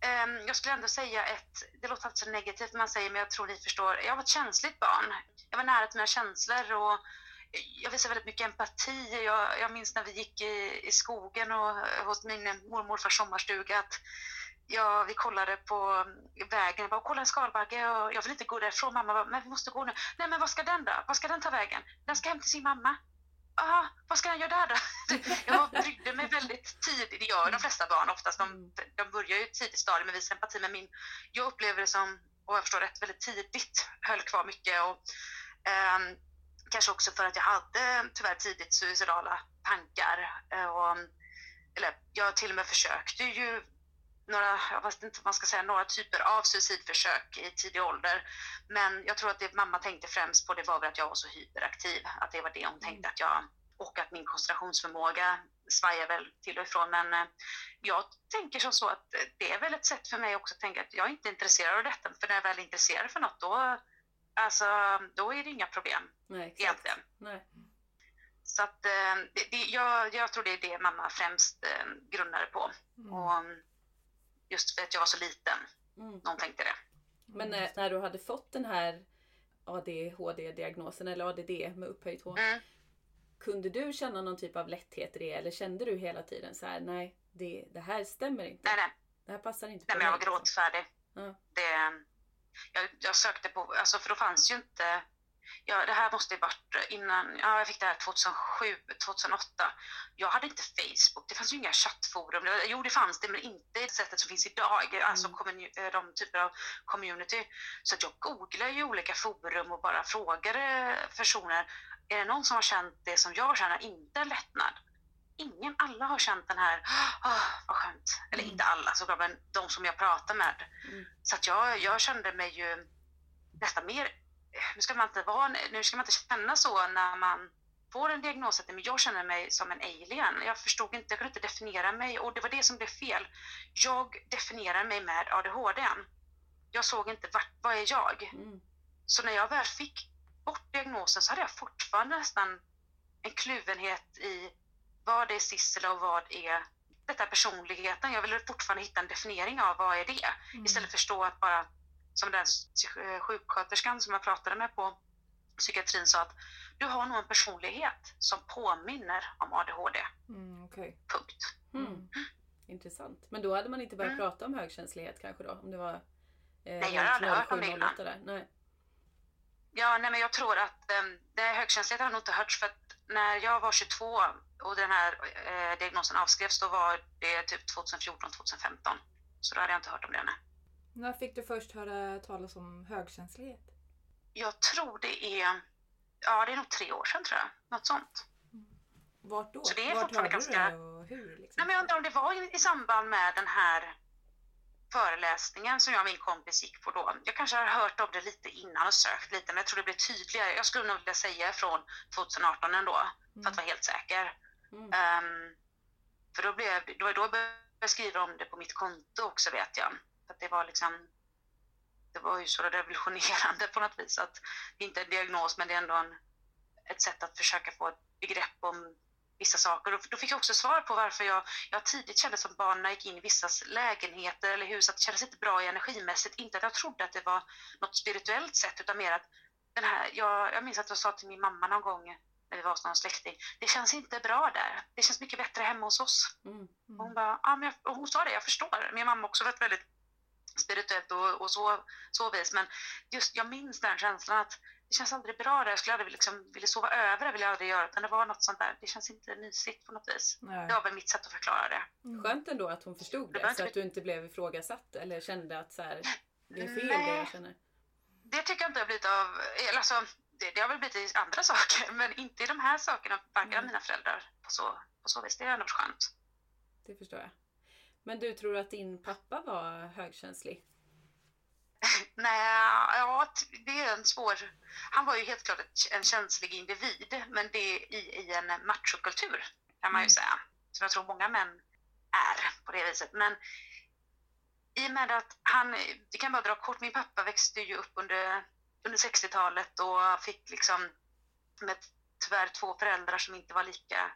ehm, jag skulle ändå säga ett, det låter alltid så negativt man säger, men jag tror ni förstår. Jag var ett känsligt barn. Jag var nära till mina känslor och jag visade väldigt mycket empati. Jag, jag minns när vi gick i, i skogen och hos min mormor och morfars sommarstuga att Ja, vi kollade på mm, vägen. Jag bara, kolla en skalbagge och jag vill inte gå därifrån. Mamma bara, men vi måste gå nu. Nej, men vad ska den då? Vad ska den ta vägen? Den ska hem till sin mamma. Aha, vad ska han göra där då? Jag brydde mig väldigt tidigt. Det gör de flesta barn oftast. De, de börjar ju i ett tidigt stadium med visa empati. Men min, jag upplever det som, och jag förstår rätt, väldigt tidigt höll kvar mycket. Och, eh, kanske också för att jag hade tyvärr tidigt suicidala tankar. Eh, Och, eller jag till och med försökte ju några, jag vet inte vad man ska säga, några typer av suicidförsök i tidig ålder. Men jag tror att det mamma tänkte främst på det var väl att jag var så hyperaktiv. Att det var det hon tänkte att jag, och att min koncentrationsförmåga svajar väl till och ifrån. Men eh, jag tänker som så att det är väl ett sätt för mig också att tänka att jag är inte intresserad av detta. För när jag väl är intresserad för något då, alltså, då är det inga problem Nej, exakt. egentligen. Nej. Så att eh, det, det, jag, jag tror det är det mamma främst eh, grundade på. Mm. Och mm, just för att jag var så liten, Mm. någon tänkte det. Men när, när du hade fått den här ADHD-diagnosen eller ADD med upphöjt H. Mm. kunde du känna någon typ av lätthet i det eller kände du hela tiden så här, nej, det, det här stämmer inte. Nej, nej. Det här passar inte Nej, men jag var gråtfärdig. Ja. Det, jag, jag sökte på, alltså för då fanns ju inte, ja, det här måste ju varit innan, ja, jag fick det här 2007, 2008. Jag hade inte Facebook, det fanns ju inga chattforum. Det- Jo, det fanns det, men inte det sättet som finns idag, alltså Mm. commu- eh, de typer av community. Så att jag googlade ju olika forum och bara frågade personer, är det någon som har känt det som jag känner, inte en lättnad? Ingen, alla har känt den här, oh, vad skönt. Eller Mm. inte alla såklart, men de som jag pratar med. Mm. Så att jag, jag kände mig ju nästan mer, nu ska man inte vara, nu ska man inte känna så när man får en diagnos, men jag känner mig som en alien. Jag förstod inte, jag kunde inte definiera mig och det var det som blev fel. Jag definierar mig med ADHD. Jag såg inte vart, vad är jag? Mm. Så när jag väl fick bort diagnosen så hade jag fortfarande nästan en kluvenhet i vad är Sissela och vad är detta personligheten. Jag ville fortfarande hitta en definiering av vad är det? Mm. Istället för att förstå att bara, som den eh, sjuksköterskan som jag pratade med på psykiatrin sa att du har nog en personlighet som påminner om ADHD. Mm, okej. Punkt. Mm. Intressant. Men då hade man inte börjat Mm. prata om högkänslighet kanske då? Om det var... Eh, Nej, jag har aldrig hört om det 07, innan. 08 där. Nej. Ja, nej, men jag tror att um, det högkänslighet har nog inte hört för att när jag var 22 och den här eh, diagnosen avskrevs då var det typ 2014, 2015. Så då hade jag inte hört om det. Nej. När fick du först höra talas om högkänslighet? Jag tror det är, ja det är nog tre år sedan tror jag. Något sånt. Vart då? Så det är Vart fortfarande hörde du ganska- det och hur? Liksom? Nej, men jag undrar om det var i, samband med den här föreläsningen som jag och min kompis gick på då. Jag kanske har hört om det lite innan och sökt lite, men jag tror det blev tydligare. Jag skulle nog vilja säga från 2018 ändå, för att vara helt säker. Mm. Ehm, för då blev det var då jag började skriva om det på mitt konto också vet jag. För det var liksom det var ju så revolutionerande på något vis att det inte är en diagnos men det är ändå en, ett sätt att försöka få ett begrepp om vissa saker. Och då fick jag också svar på varför jag, jag tidigt kände som barn när jag gick in i vissas lägenheter eller hus att det kändes inte bra energimässigt. Inte att jag trodde att det var något spirituellt sätt utan mer att den här, jag, jag minns att jag sa till min mamma någon gång när vi var hos någon släkting, det känns inte bra där. Det känns mycket bättre hemma hos oss. Mm. Mm. Hon bara, ja, men jag, hon sa det, jag förstår. Min mamma har också varit väldigt spirituellt och, och så, så vis. Men just jag minns den känslan att det känns aldrig bra där. Jag skulle aldrig liksom, vilja sova över, det vill jag aldrig göra. Utan det var något sånt där, det känns inte mysigt på något vis. Nej. Det var väl mitt sätt att förklara det. Mm. Skönt ändå att hon förstod Det det så att du inte blev ifrågasatt eller kände att så här, det är fel Nej. det jag känner. Det tycker jag inte har blivit av, eller alltså, det, det har väl blivit i andra saker, men inte i de här sakerna, varken av Mm. mina föräldrar på så, på så vis. Det är ändå skönt. Det förstår jag. Men du tror att din pappa var högkänslig? Nej, ja, det är en svår... Han var ju helt klart en känslig individ, men det är i, i en machokultur kan man ju Mm. säga. Som jag tror många män är på det viset. Men i och med att han, vi kan bara dra kort, min pappa växte ju upp under, under 60-talet och fick liksom med tyvärr två föräldrar som inte var lika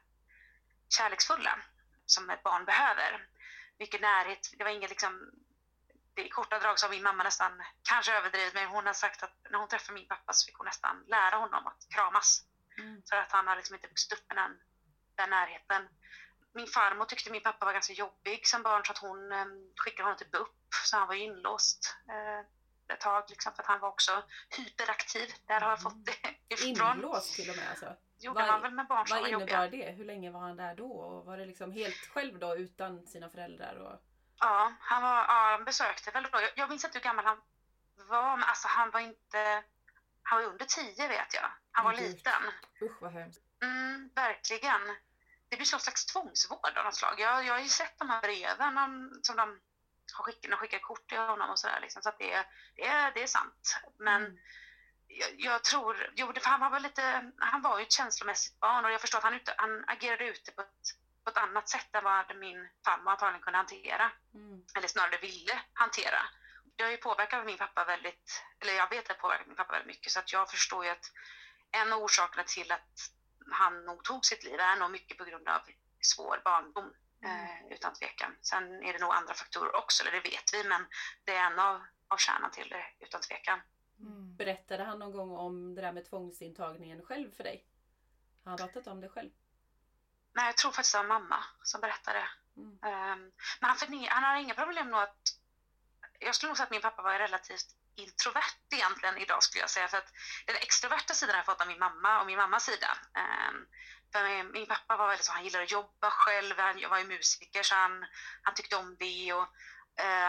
kärleksfulla som ett barn behöver. Mycket närhet, det var ingen liksom det i korta drag så har min mamma nästan, kanske överdrivit, men hon har sagt att när hon träffade min pappa så fick hon nästan lära honom att kramas. Mm. För att han har liksom inte vuxit upp med den, den närheten. Min farmor tyckte min pappa var ganska jobbig som barn så att hon eh, skickade honom till BUP. Så han var inlåst eh, ett tag liksom, för att han var också hyperaktiv. Där har jag fått det ifrån. Inlåst till och med alltså? Gjorde Vad- man väl med barn som Vad jobbiga. innebar det? Hur länge var han där då? Och var det liksom helt själv då utan sina föräldrar? Och... Ja, han, var, ja, han besökte väl då. Jag, jag minns inte hur gammal han var, men alltså han var inte... Han var under tio vet jag. Han var gud. liten. Usch vad hemskt. Mm, verkligen. Det blir någon slags tvångsvård av något slag. Jag, jag har ju sett de här breven om, som de har skickat, de skickar kort till honom och sådär. Liksom, så att det, är- det, är, det är sant. Men Mm. Jag, jag tror, jo, det, han var väl lite, han var ju ett känslomässigt barn och jag förstår att han, ute, han agerade ute på ett, på ett annat sätt än vad min farmor antagligen kunde hantera Mm. eller snarare ville hantera. Det har ju påverkat min pappa väldigt, eller jag vet att har påverkat min pappa väldigt mycket så att jag förstår ju att en av orsakerna till att han nog tog sitt liv är nog mycket på grund av svår barndom. Eh, utan tvekan. Sen är det nog andra faktorer också, eller det vet vi, men det är en av, av kärnan till det utan tvekan. Mm. Berättade han någon gång om det där med tvångsintagningen själv för dig? Har han pratat om det själv? Nej, jag tror faktiskt det var mamma som berättade. Mm. Um, men han, förne- han har inga problem med att... Jag skulle nog säga att min pappa var relativt introvert egentligen idag skulle jag säga. För att den extroverta sidan har jag fått av min mamma och min mammas sida. Um, för min, min, pappa var väldigt så, han gillade att jobba själv, han var ju musiker så han, han tyckte om det. Och,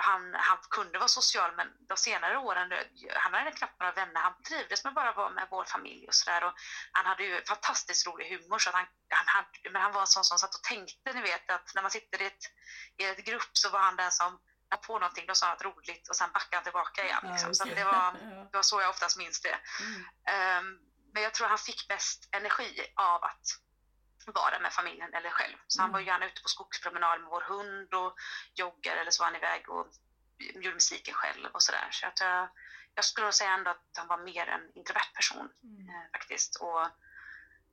han, han kunde vara social men de senare åren, han hade knappt några vänner. Han trivdes med bara att vara med vår familj och sådär. Han hade ju fantastiskt rolig humor så att han, han hade, men han var en sån som satt och tänkte, ni vet att när man sitter i ett, i ett grupp så var han den som på någonting, då sa han något roligt och sen backade han tillbaka igen. Liksom. Så okay. det var, det var så jag oftast minns det. Mm. Um, men jag tror han fick mest energi av att vara med familjen eller själv. Så Mm. han var gärna ute på skogspromenad med vår hund och joggar eller så var han iväg och gjorde musiken själv och sådär. Så att jag, jag skulle nog säga ändå att han var mer en introvert person Mm. eh, faktiskt. Och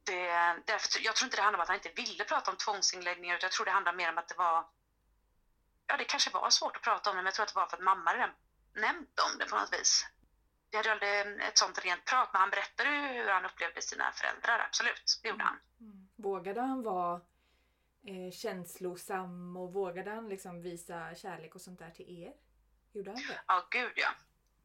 det, därför, jag tror inte det handlar om att han inte ville prata om tvångsinläggningar utan jag tror det handlar mer om att det var Ja, det kanske var svårt att prata om det men jag tror att det var för att mamma redan nämnt om det på något vis. Vi hade aldrig ett sånt rent prat men han berättade ju hur han upplevde sina föräldrar, absolut. Det gjorde han. Mm. Vågade han vara eh, känslosam och vågade han liksom visa kärlek och sånt där till er? Gjorde han det? Ja, gud ja.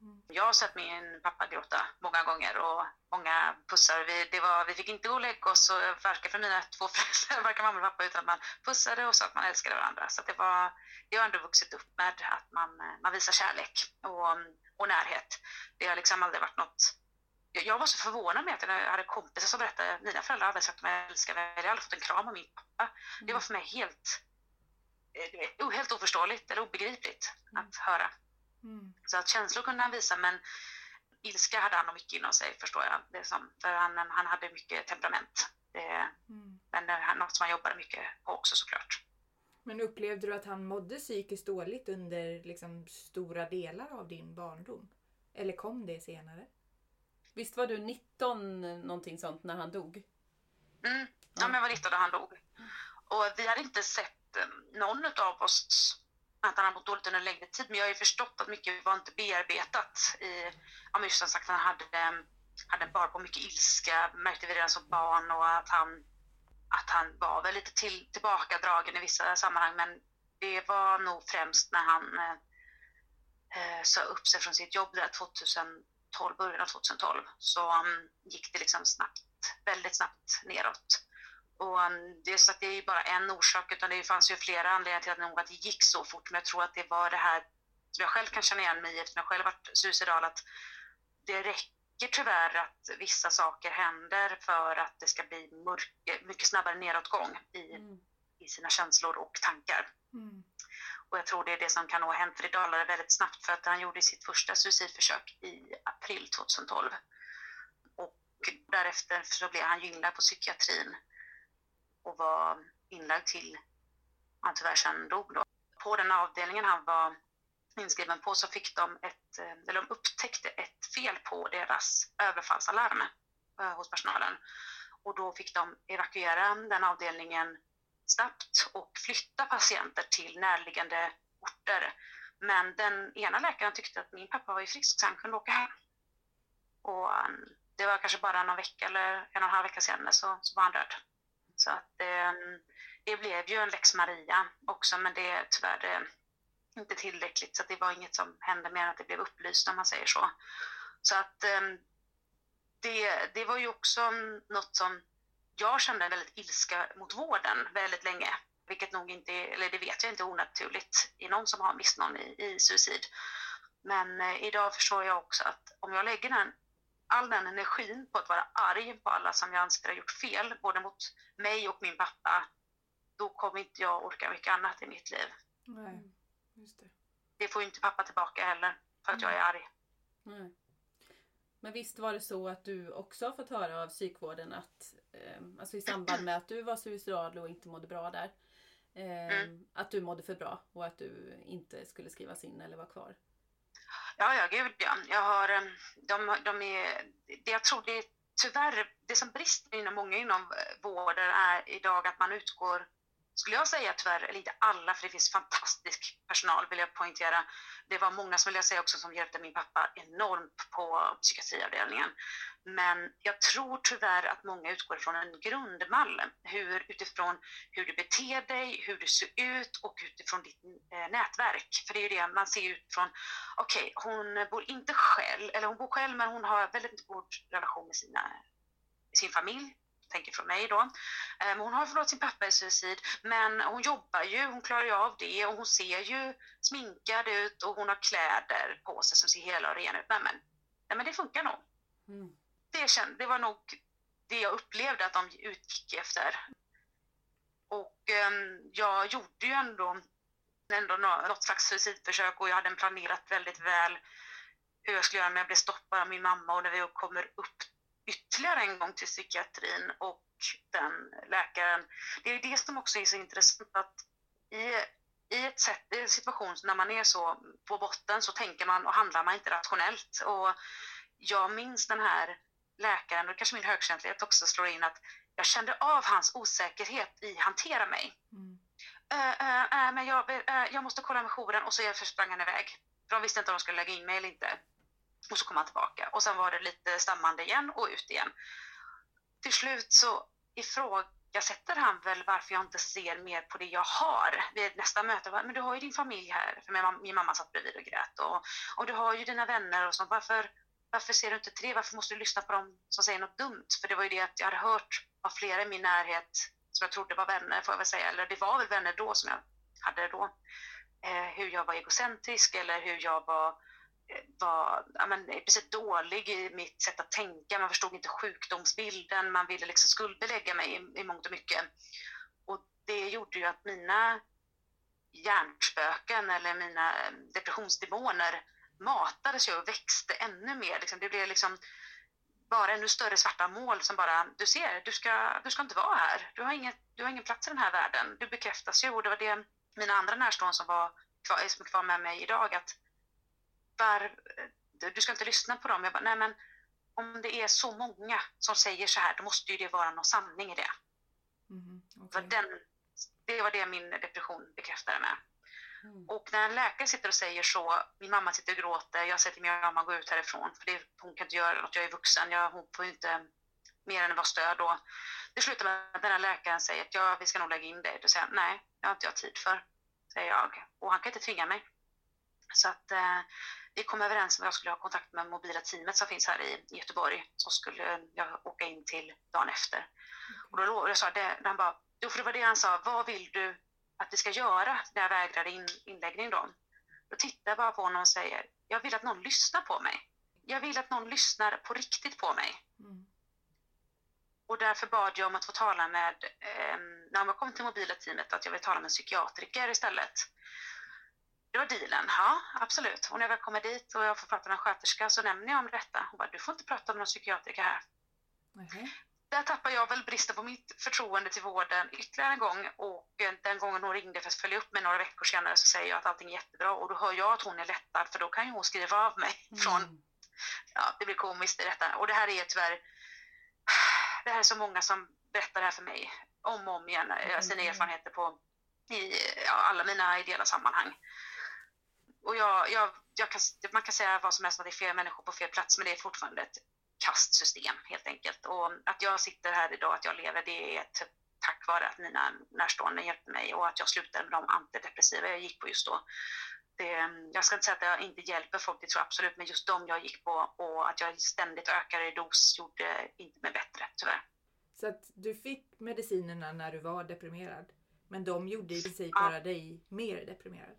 Mm. Jag har sett min pappa gråta många gånger och många pussar. Vi, det var, vi fick inte gå och lägga oss och verka för mina två föräldrar, varken mamma eller pappa, utan att man pussade och sa att man älskade varandra. Så det var, jag har ändå vuxit upp med att man, man visar kärlek och, och närhet. Det har liksom aldrig varit något jag- var så förvånad med att jag hade kompisar som berättade mina föräldrar hade sagt att de älskar mig. Jag hade fått en kram av min pappa. Det var för mig helt, eh, helt oförståeligt eller obegripligt att höra. Mm. Så att känslor kunde han visa men ilska hade han nog mycket inom sig förstår jag. Det som, för han, han hade mycket temperament. Det, Mm. men det är något som han jobbade mycket på också såklart. Men upplevde du att han mådde psykiskt dåligt under liksom, stora delar av din barndom? Eller kom det senare? Visst var du 19 någonting sånt när han dog? Mm. Ja, men jag var 19 när han dog. Och vi hade inte sett eh, någon av oss att han hade mått dåligt under en längre tid. Men jag har ju förstått att mycket var inte bearbetat. I, ja, men just som sagt, han hade, eh, hade bar på mycket ilska, märkte vi redan som barn. Och att han, att han var väl lite till, tillbakadragen i vissa sammanhang. Men det var nog främst när han eh, eh, sa upp sig från sitt jobb där 2012, början av 2012. Så um, gick det liksom snabbt, väldigt snabbt neråt. Och um, det, är så att det är ju bara en orsak, utan det fanns ju flera anledningar till att, nog att det gick så fort. Men jag tror att det var det här som jag själv kan känna igen mig i eftersom jag själv varit suicidal, att det räcker tyvärr att vissa saker händer för att det ska bli mörk, mycket snabbare nedåtgång i, Mm. i sina känslor och tankar. Mm. Och jag tror det är det som kan ha hänt för det dalade väldigt snabbt för att han gjorde sitt första suicidförsök i april 2012. Och därefter så blev han ju inlagd på psykiatrin och var inlagd till han tyvärr sen dog då. På den avdelningen han var inskriven på så fick de ett, eh, eller de upptäckte ett fel på deras överfallsalarm eh, hos personalen. Och då fick de evakuera den avdelningen snabbt och flytta patienter till närliggande orter. Men den ena läkaren tyckte att min pappa var ju frisk så han kunde åka hem. Och um, det var kanske bara någon vecka eller en och en halv vecka senare så, så var han död. Så att um, det blev ju en lex Maria också men det är tyvärr eh, inte tillräckligt så att det var inget som hände mer än att det blev upplyst om man säger så. Så att um, det, det var ju också något som jag kände en väldigt ilska mot vården väldigt länge. Vilket nog inte, eller det vet jag inte är onaturligt i någon som har mist någon i, i suicid. Men eh, idag förstår jag också att om jag lägger den, all den energin på att vara arg på alla som jag anser har gjort fel, både mot mig och min pappa, då kommer inte jag orka mycket annat i mitt liv. Nej, just det. Det får ju inte pappa tillbaka heller, för att jag är arg. Nej. Men visst var det så att du också har fått höra av psykvården att, alltså i samband med att du var suicidal och inte mådde bra där, eh, Mm. att du mådde för bra och att du inte skulle skrivas in eller vara kvar? Ja, ja, gud ja. Jag har, eh, de, de är, det jag tror det är tyvärr, det som brister inom många inom vården är idag att man utgår, skulle jag säga tyvärr, eller inte alla, för det finns fantastisk personal vill jag poängtera. Det var många som vill jag säga också som hjälpte min pappa enormt på psykiatriavdelningen. Men jag tror tyvärr att många utgår från en grundmall, hur, utifrån hur du beter dig, hur du ser ut och utifrån ditt eh, nätverk. För det är ju det man ser utifrån, okej, okay, hon bor inte själv, eller hon bor själv men hon har väldigt god relation med sina, sin familj, tänker från mig då. Um, hon har förlorat sin pappa i suicid, men hon jobbar ju, hon klarar ju av det och hon ser ju sminkad ut och hon har kläder på sig som ser hela och rena ut. Nej men, nej men det funkar nog. Mm. Det, känd, det var nog det jag upplevde att de utgick efter. Och um, jag gjorde ju ändå, ändå något slags suicidförsök och jag hade planerat väldigt väl hur jag skulle göra, men jag blev stoppad av min mamma och när vi kommer upp ytterligare en gång till psykiatrin och den läkaren. Det är det som också är så intressant att i, i, ett sätt, i en situation när man är så på botten så tänker man och handlar man inte rationellt. Och jag minns den här läkaren, och kanske min högkänslighet också slår in, att jag kände av hans osäkerhet i hantera mig. Mm. Äh, äh, äh, men jag, jag måste kolla med jouren och så sprang han iväg. För de visste inte om de skulle lägga in mig eller inte. Och så kom han tillbaka och sen var det lite stammande igen och ut igen. Till slut så ifrågasätter han väl varför jag inte ser mer på det jag har. Vid nästa möte, men du har ju din familj här, för min mamma satt bredvid och grät. Och, och du har ju dina vänner och så. Varför, varför ser du inte till det? Varför måste du lyssna på dem som säger något dumt? För det var ju det att jag hade hört av flera i min närhet som jag trodde var vänner, får jag väl säga. Eller det var väl vänner då som jag hade då. Eh, hur jag var egocentrisk eller hur jag var var ja, men, i princip dålig i mitt sätt att tänka. Man förstod inte sjukdomsbilden, man ville liksom skuldbelägga mig i, i mångt och mycket. Och det gjorde ju att mina hjärnspöken eller mina eh, depressionsdemoner matades ju och växte ännu mer. Liksom, det blev liksom bara ännu större svarta mål som bara, du ser, du ska, du ska inte vara här. Du har, inget, du har ingen plats i den här världen. Du bekräftas ju och det var det mina andra närstående som var kvar, som är kvar med mig idag, att var, du ska inte lyssna på dem. Jag bara, nej men om det är så många som säger så här, då måste ju det vara någon sanning i det. Mm, okay. den, det var det min depression bekräftade med. Mm. Och när en läkare sitter och säger så, min mamma sitter och gråter, jag säger till min mamma gå ut härifrån, för det, hon kan inte göra något, jag är vuxen, jag, hon får inte mer än att vara stöd då. Det slutar med att den här läkaren säger att ja, vi ska nog lägga in dig. Då säger jag nej, det har inte jag tid för, säger jag. Och han kan inte tvinga mig. Så att eh, vi kom överens om att jag skulle ha kontakt med mobila teamet som finns här i Göteborg. Så skulle jag åka in till dagen efter. Och då jag, sa det, han bara, jo för det var det han sa, vad vill du att vi ska göra när jag vägrade in, inläggning då? Då tittar jag bara på honom och säger, jag vill att någon lyssnar på mig. Jag vill att någon lyssnar på riktigt på mig. Mm. Och därför bad jag om att få tala med, eh, när jag kom till mobila teamet, att jag vill tala med en psykiatriker istället. Det var dealen. Ja, absolut. Och när jag väl kommer dit och jag får prata med en sköterska så nämner jag om detta. Hon bara, du får inte prata med någon psykiatriker här. Okay. Där tappar jag väl bristen på mitt förtroende till vården ytterligare en gång och eh, den gången hon ringde för att följa upp mig några veckor senare så säger jag att allting är jättebra och då hör jag att hon är lättad för då kan ju hon skriva av mig mm. från, ja det blir komiskt i detta och det här är tyvärr, det här är så många som berättar det här för mig om och om igen, mm. sina erfarenheter på i ja, alla mina ideella sammanhang och jag, jag, jag kan, man kan säga vad som helst att det är fel människor på fel plats, men det är fortfarande ett kastsystem helt enkelt. Och att jag sitter här idag, att jag lever, det är ett, tack vare att mina närstående hjälpte mig och att jag slutade med de antidepressiva jag gick på just då. Det, jag ska inte säga att jag inte hjälper folk, det tror jag absolut, men just de jag gick på och att jag ständigt ökade i dos gjorde inte mig bättre, tyvärr. Så att du fick medicinerna när du var deprimerad, men de gjorde i princip ja. bara dig mer deprimerad?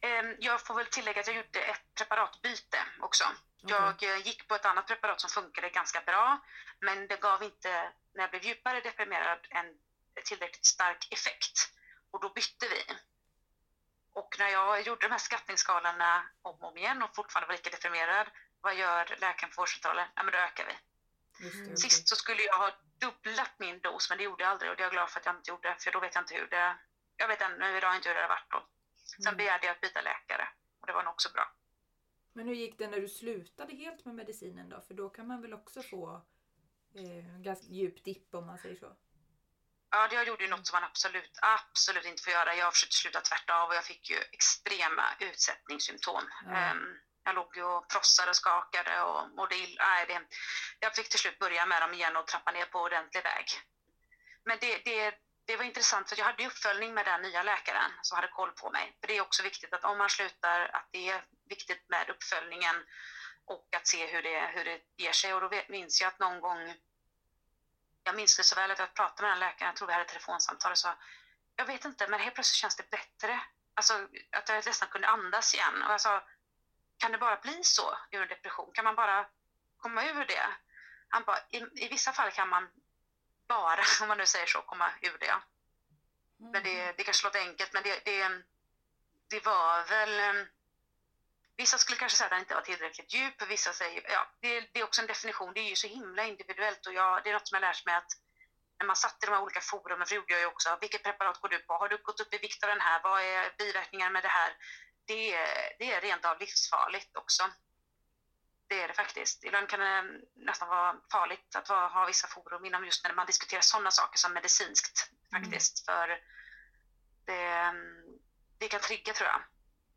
Ehm, jag får väl tillägga att jag gjorde ett preparatbyte också. Okay. Jag eh, gick på ett annat preparat som funkade ganska bra, men det gav inte, när jag blev djupare deprimerad, en tillräckligt stark effekt. Och då bytte vi. Och när jag gjorde de här skattningsskalorna om och om igen och fortfarande var lika deprimerad, vad gör läkaren på vårdcentralen? Ja, men då ökar vi. Det, Sist så skulle jag ha dubblat min dos, men det gjorde jag aldrig och det är jag glad för att jag inte gjorde, för då vet jag inte hur det... Jag vet ännu idag inte hur det har varit då. Sen mm. begärde jag att byta läkare och det var nog också bra. Men hur gick det när du slutade helt med medicinen då? För då kan man väl också få eh, ganska djup dipp om man säger så? Ja, jag gjorde ju något som man absolut, absolut inte får göra. Jag försökte sluta tvärtom och jag fick ju extrema utsättningssymptom. Ja. Um, Jag låg ju och frossade och skakade och mådde illa. Nej, det, jag fick till slut börja med dem igen och trappa ner på ordentlig väg. Men det, det, det var intressant för jag hade uppföljning med den nya läkaren som hade koll på mig. För det är också viktigt att om man slutar, att det är viktigt med uppföljningen och att se hur det, hur det ger sig. Och då minns jag att någon gång, jag minns det så väl att jag pratade med den läkaren, jag tror vi hade ett telefonsamtal och sa, jag vet inte, men helt plötsligt känns det bättre. Alltså att jag nästan kunde andas igen. Och jag sa, kan det bara bli så ur en depression? Kan man bara komma ur det? Han bara, i, i vissa fall kan man bara, om man nu säger så, komma ur det. Men det, mm. det kanske låter enkelt, men det, det, det var väl... Vissa skulle kanske säga att den inte var tillräckligt djup, vissa säger... Ja, det, det, är också en definition, det är ju så himla individuellt och jag, det är något som jag lärt mig att när man satt i de här olika forumen, för det gjorde jag ju också, vilket preparat går du på? Har du gått upp i vikt av den här? Vad är biverkningar med det här? Det, det är rent av livsfarligt också. Det är det faktiskt. Ibland kan det nästan vara farligt att ha vissa forum inom just när man diskuterar sådana saker som medicinskt faktiskt. Mm. För det, det kan trigga tror jag,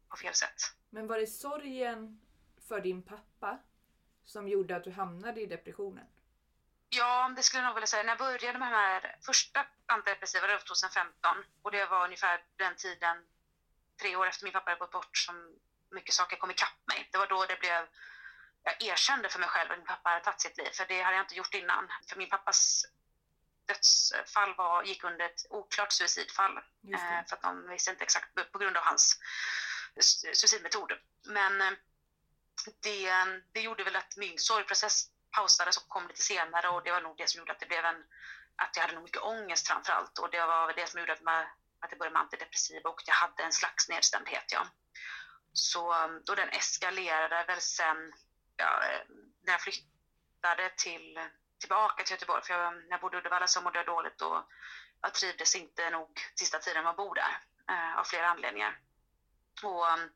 på fel sätt. Men var det sorgen för din pappa som gjorde att du hamnade i depressionen? Ja, det skulle jag nog vilja säga. När jag började med de här första antidepressiva, det var 2015 och det var ungefär den tiden, tre år efter min pappa hade gått bort, som mycket saker kom ikapp mig. Det var då det blev jag erkände för mig själv att min pappa hade tagit sitt liv, för det hade jag inte gjort innan. För min pappas dödsfall var, gick under ett oklart suicidfall. Eh, för att de visste inte exakt på grund av hans suicidmetod. Men eh, det, det gjorde väl att min sorgprocess pausades och kom lite senare och det var nog det som gjorde att det blev en att jag hade nog mycket ångest framför allt och det var väl det som gjorde att, man, att jag började med antidepressiva och jag hade en slags nedstämdhet. Ja. Så då den eskalerade väl sen ja, när jag flyttade till, tillbaka till Göteborg, för jag, när jag bodde i Uddevalla så mådde jag dåligt och jag trivdes inte nog sista tiden man bor där eh, av flera anledningar. Och um,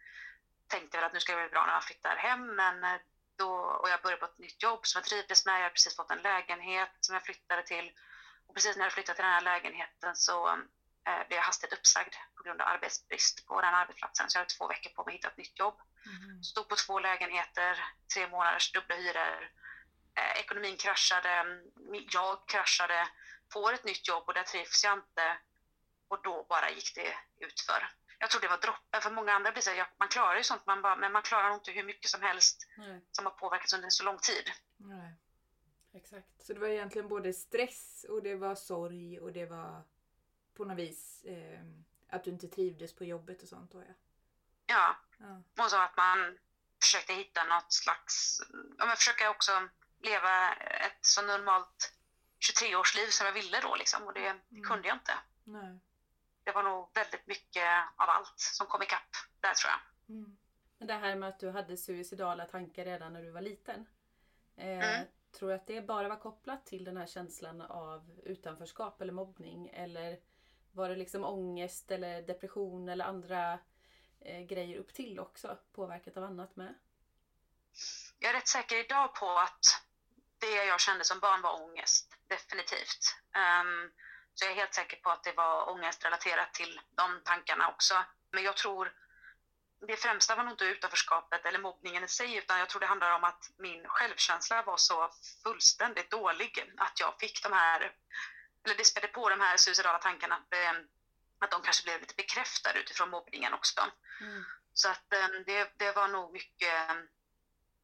tänkte väl att nu ska det bli bra när jag flyttar hem, men eh, då, och jag började på ett nytt jobb som jag trivdes med. Jag hade precis fått en lägenhet som jag flyttade till. Och precis när jag flyttade till den här lägenheten så mm, blev jag hastigt uppsagd på grund av arbetsbrist på den arbetsplatsen. Så jag hade två veckor på mig att hitta ett nytt jobb. Mm. Stod på två lägenheter, tre månaders dubbla hyror. Eh, ekonomin kraschade, jag kraschade, får ett nytt jobb och där trivs jag inte. Och då bara gick det utför. Jag tror det var droppen, för många andra blir så ja, man klarar ju sånt, man bara, men man klarar inte hur mycket som helst Nej. som har påverkats under så lång tid. Nej. Exakt. Så det var egentligen både stress och det var sorg och det var på något vis eh, att du inte trivdes på jobbet och sånt då ja. Ja. ja. Och så att man försökte hitta något slags, ja men försöka också leva ett så normalt 23-årsliv som jag ville då liksom och det mm. kunde jag inte. Nej. Det var nog väldigt mycket av allt som kom ikapp där tror jag. Mm. Det här med att du hade suicidala tankar redan när du var liten. Eh, mm. Tror du att det bara var kopplat till den här känslan av utanförskap eller mobbning? Eller var det liksom ångest eller depression eller andra eh, grejer upp till också? Påverkat av annat med? Jag är rätt säker idag på att det jag kände som barn var ångest, definitivt. Um, så jag är helt säker på att det var ångestrelaterat till de tankarna också. Men jag tror det främsta var nog inte utanförskapet eller mobbningen i sig, utan jag tror det handlar om att min självkänsla var så fullständigt dålig att jag fick de här, eller det spädde på de här suicidala tankarna, att, eh, att de kanske blev lite bekräftade utifrån mobbningen också. Mm. Så att eh, det, det var nog mycket,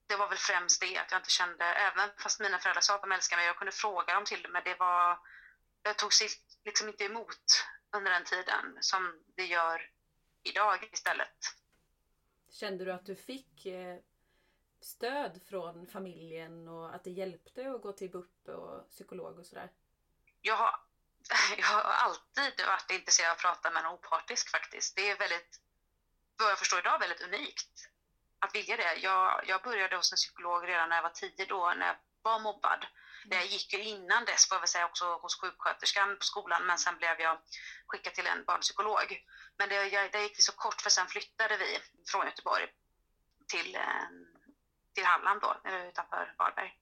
det var väl främst det, att jag inte kände, även fast mina föräldrar sa att de älskade mig, jag kunde fråga dem till det, men det var, jag tog liksom inte emot under den tiden som det gör idag istället. Kände du att du fick eh, stöd från familjen och att det hjälpte att gå till BUP och psykolog och sådär? Jag har, jag har alltid varit intresserad av att prata med en opartisk faktiskt. Det är väldigt, vad jag förstår idag, väldigt unikt att vilja det. Jag, jag började hos en psykolog redan när jag var tio då, när jag var mobbad. Jag gick ju innan dess, får jag väl säga, också hos sjuksköterskan på skolan, men sen blev jag skickad till en barnpsykolog. Men det, jag, det gick vi så kort, för sen flyttade vi från Göteborg till, eh, till Halland då, utanför Varberg.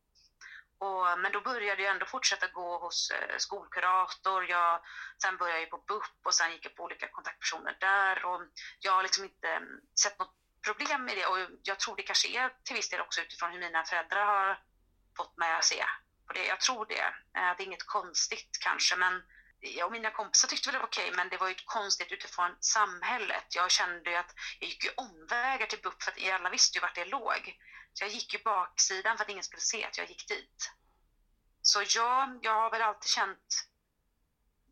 Och, men då började jag ändå fortsätta gå hos eh, skolkurator. Jag, sen började jag på BUP och sen gick jag på olika kontaktpersoner där. Och jag har liksom inte mm, sett något problem med det och jag tror det kanske är till viss del också utifrån hur mina föräldrar har fått mig att se på det. Jag tror det. Eh, det är inget konstigt kanske men jag och mina kompisar tyckte väl det var okej men det var ju konstigt utifrån samhället. Jag kände ju att jag gick ju omvägar till BUP för att alla visste ju vart det låg. Så jag gick ju baksidan för att ingen skulle se att jag gick dit. Så ja, jag har väl alltid känt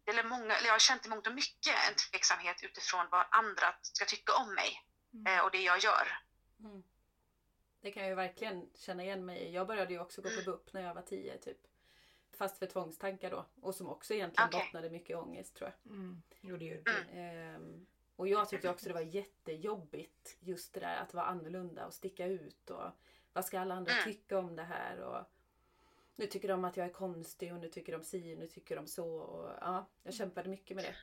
eller många, eller jag har känt i mångt och mycket en tveksamhet utifrån vad andra ska tycka om mig Mm. eh, och det jag gör. Mm. Det kan jag ju verkligen känna igen mig i. Jag började ju också gå på BUP när jag var 10 typ. Fast för tvångstankar då. Och som också egentligen Okej. bottnade mycket i ångest tror jag. Mm. Jo, det gör det. Ehm, och jag tyckte också det var jättejobbigt just det där att vara annorlunda och sticka ut. Och vad ska alla andra Mm. tycka om det här? Och nu tycker de att jag är konstig och nu tycker de si och nu tycker de så. Och, ja, jag kämpade mycket med det.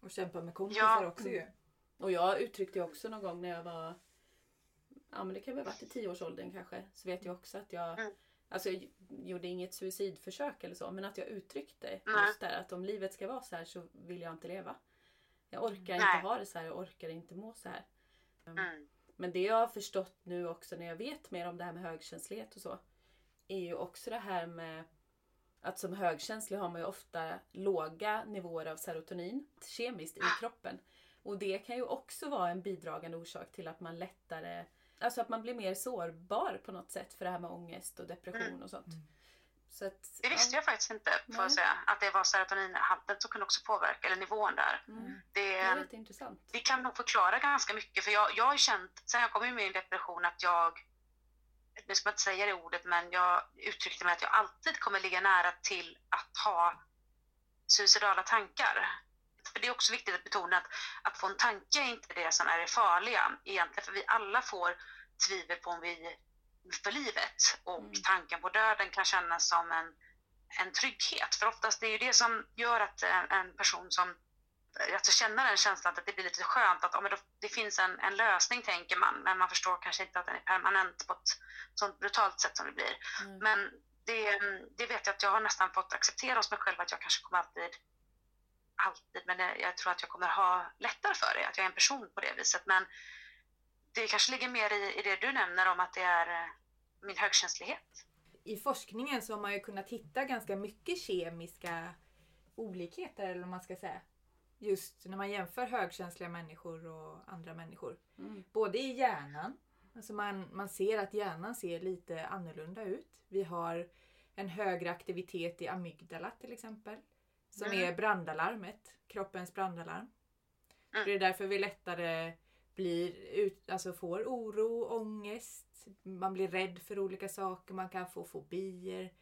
Och kämpa med kompisar Ja. också ju. Och jag uttryckte också någon gång när jag var, ja men det kan väl ha varit i tioårsåldern kanske, så vet jag också att jag, Mm. Alltså jag gjorde inget suicidförsök eller så, men att jag uttryckte Nej. just där att om livet ska vara så här så vill jag inte leva. Jag orkar Nej. inte ha det så här, jag orkar inte må så här. Mm. Men det jag har förstått nu också när jag vet mer om det här med högkänslighet och så, är ju också det här med att som högkänslig har man ju ofta låga nivåer av serotonin kemiskt i kroppen. Och det kan ju också vara en bidragande orsak till att man lättare, alltså att man blir mer sårbar på något sätt för det här med ångest och depression och sånt. Mm. Så att, Det visste jag faktiskt inte, får jag säga. Att det var serotoninhalten som kunde också påverka, eller nivån där. ja, mm, Det, det är rätt intressant. det kan nog förklara ganska mycket. För jag, jag har ju känt, sen jag kom in i min depression, att jag, nu ska man inte säga det ordet, men jag uttryckte mig att jag alltid kommer ligga nära till att ha suicidala tankar. För det är också viktigt att betona att, att få en tanke är inte det som är det farliga egentligen, för vi alla får tvivel på om vi för livet och Mm. tanken på döden kan kännas som en, en trygghet. För oftast det är ju det som gör att en, en person som alltså känner den känslan att det blir lite skönt att ja, men då, det finns en, en lösning tänker man men man förstår kanske inte att den är permanent på ett sånt brutalt sätt som det blir. Mm. Men det, det vet jag att jag har nästan fått acceptera hos mig själv att jag kanske kommer alltid alltid, men jag, jag tror att jag kommer ha lättare för det, att jag är en person på det viset. Men det kanske ligger mer i, i det du nämner om att det är eh, min högkänslighet. I forskningen så har man ju kunnat hitta ganska mycket kemiska olikheter eller vad man ska säga. Just när man jämför högkänsliga människor och andra människor. Mm. Både i hjärnan, alltså man, man ser att hjärnan ser lite annorlunda ut. Vi har en högre aktivitet i amygdala till exempel. Som Mm. är brandalarmet, kroppens brandalarm. Mm. Det är därför vi lättare blir ut, alltså får oro, ångest, man blir rädd för olika saker, man kan få fobier.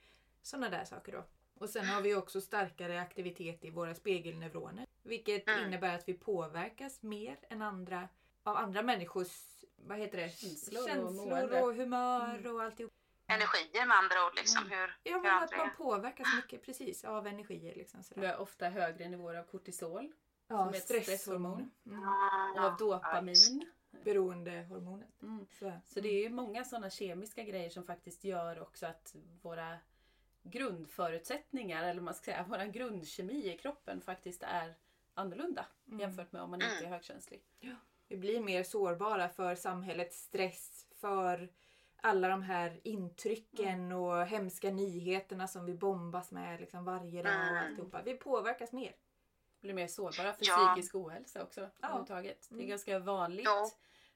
Sådana där saker då. Och sen har vi också starkare aktivitet i våra spegelneuroner. Vilket Mm. innebär att vi påverkas mer än andra av andra människors vad heter det? Känslor och Känslor och humör Mm. och alltihop. Energier med andra ord, liksom. Hur, Ja hur men att andra man är. påverkas mycket precis av energier. Liksom, Vi sådär. har ofta högre nivåer av kortisol, Ja, som är ett stresshormon. Mm. och av dopamin. Beroendehormonet. Mm. Så. Så det är ju många sådana kemiska grejer som faktiskt gör också att våra grundförutsättningar, eller man ska säga våra grundkemi i kroppen faktiskt är annorlunda Mm. jämfört med om man inte är högkänslig. Vi blir mer sårbara för samhällets stress, för alla de här intrycken och hemska nyheterna som vi bombas med liksom varje dag och Mm. alltihopa. Vi påverkas mer. Blir mer sårbara för Ja. psykisk ohälsa också överhuvudtaget. Det är Mm. ganska vanligt Ja.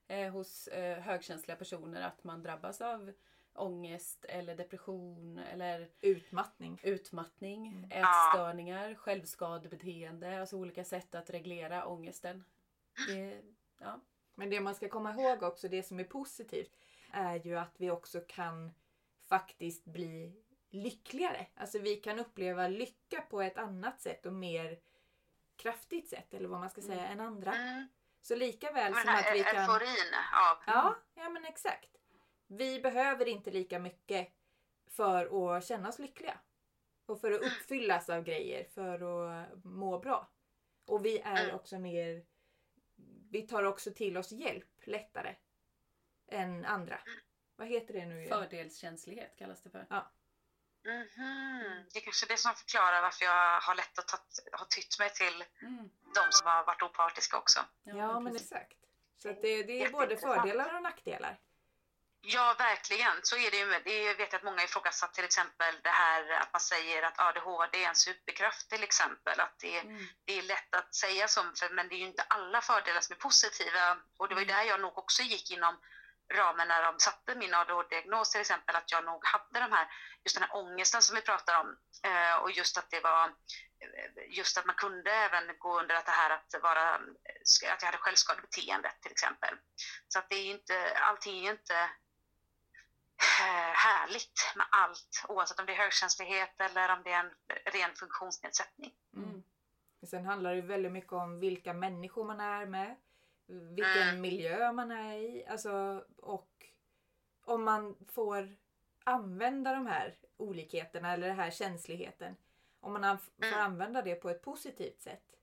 eh, hos eh, högkänsliga personer att man drabbas av ångest eller depression eller Utmattning. utmattning, Mm. ätstörningar, självskadebeteende, alltså olika sätt att reglera ångesten. Det, ja. Men det man ska komma ihåg också, det som är positivt, är ju att vi också kan faktiskt bli lyckligare. Alltså vi kan uppleva lycka på ett annat sätt och mer kraftigt sätt, eller vad man ska säga, än andra. Mm. Så lika väl som att vi kan... euforin av... Ja, ja men exakt. Vi behöver inte lika mycket för att känna oss lyckliga. Och för att uppfyllas av grejer, för att må bra. Och vi är Mm. också mer... Vi tar också till oss hjälp lättare än andra. Vad heter det nu igen? Fördelskänslighet kallas det för. Mhm. Det är kanske det som förklarar varför jag har lätt att ta, ha tytt mig till Mm. de som har varit opartiska också. Ja, men precis. exakt. Så det, det är både fördelar och nackdelar. Ja, verkligen. Så är det ju. Det jag vet att många ifrågasatt till exempel det här att man säger att ADHD är en superkraft till exempel. Att det, mm. det är lätt att säga så, men det är ju inte alla fördelar som är positiva. Och det var ju mm. där jag nog också gick inom ramen när de satte min ADHD-diagnos till exempel, att jag nog hade de här, just den här ångesten som vi pratar om eh, och just att det var eh, just att man kunde även gå under att det här att vara, eh, att jag hade självskadebeteende till exempel. Så att det är inte, allting är inte eh, härligt med allt oavsett om det är högkänslighet eller om det är en ren funktionsnedsättning. Mm. Sen handlar det väldigt mycket om vilka människor man är med vilken mm. miljö man är i. Alltså, och om man får använda de här olikheterna eller den här känsligheten. Om man får mm. använda det på ett positivt sätt.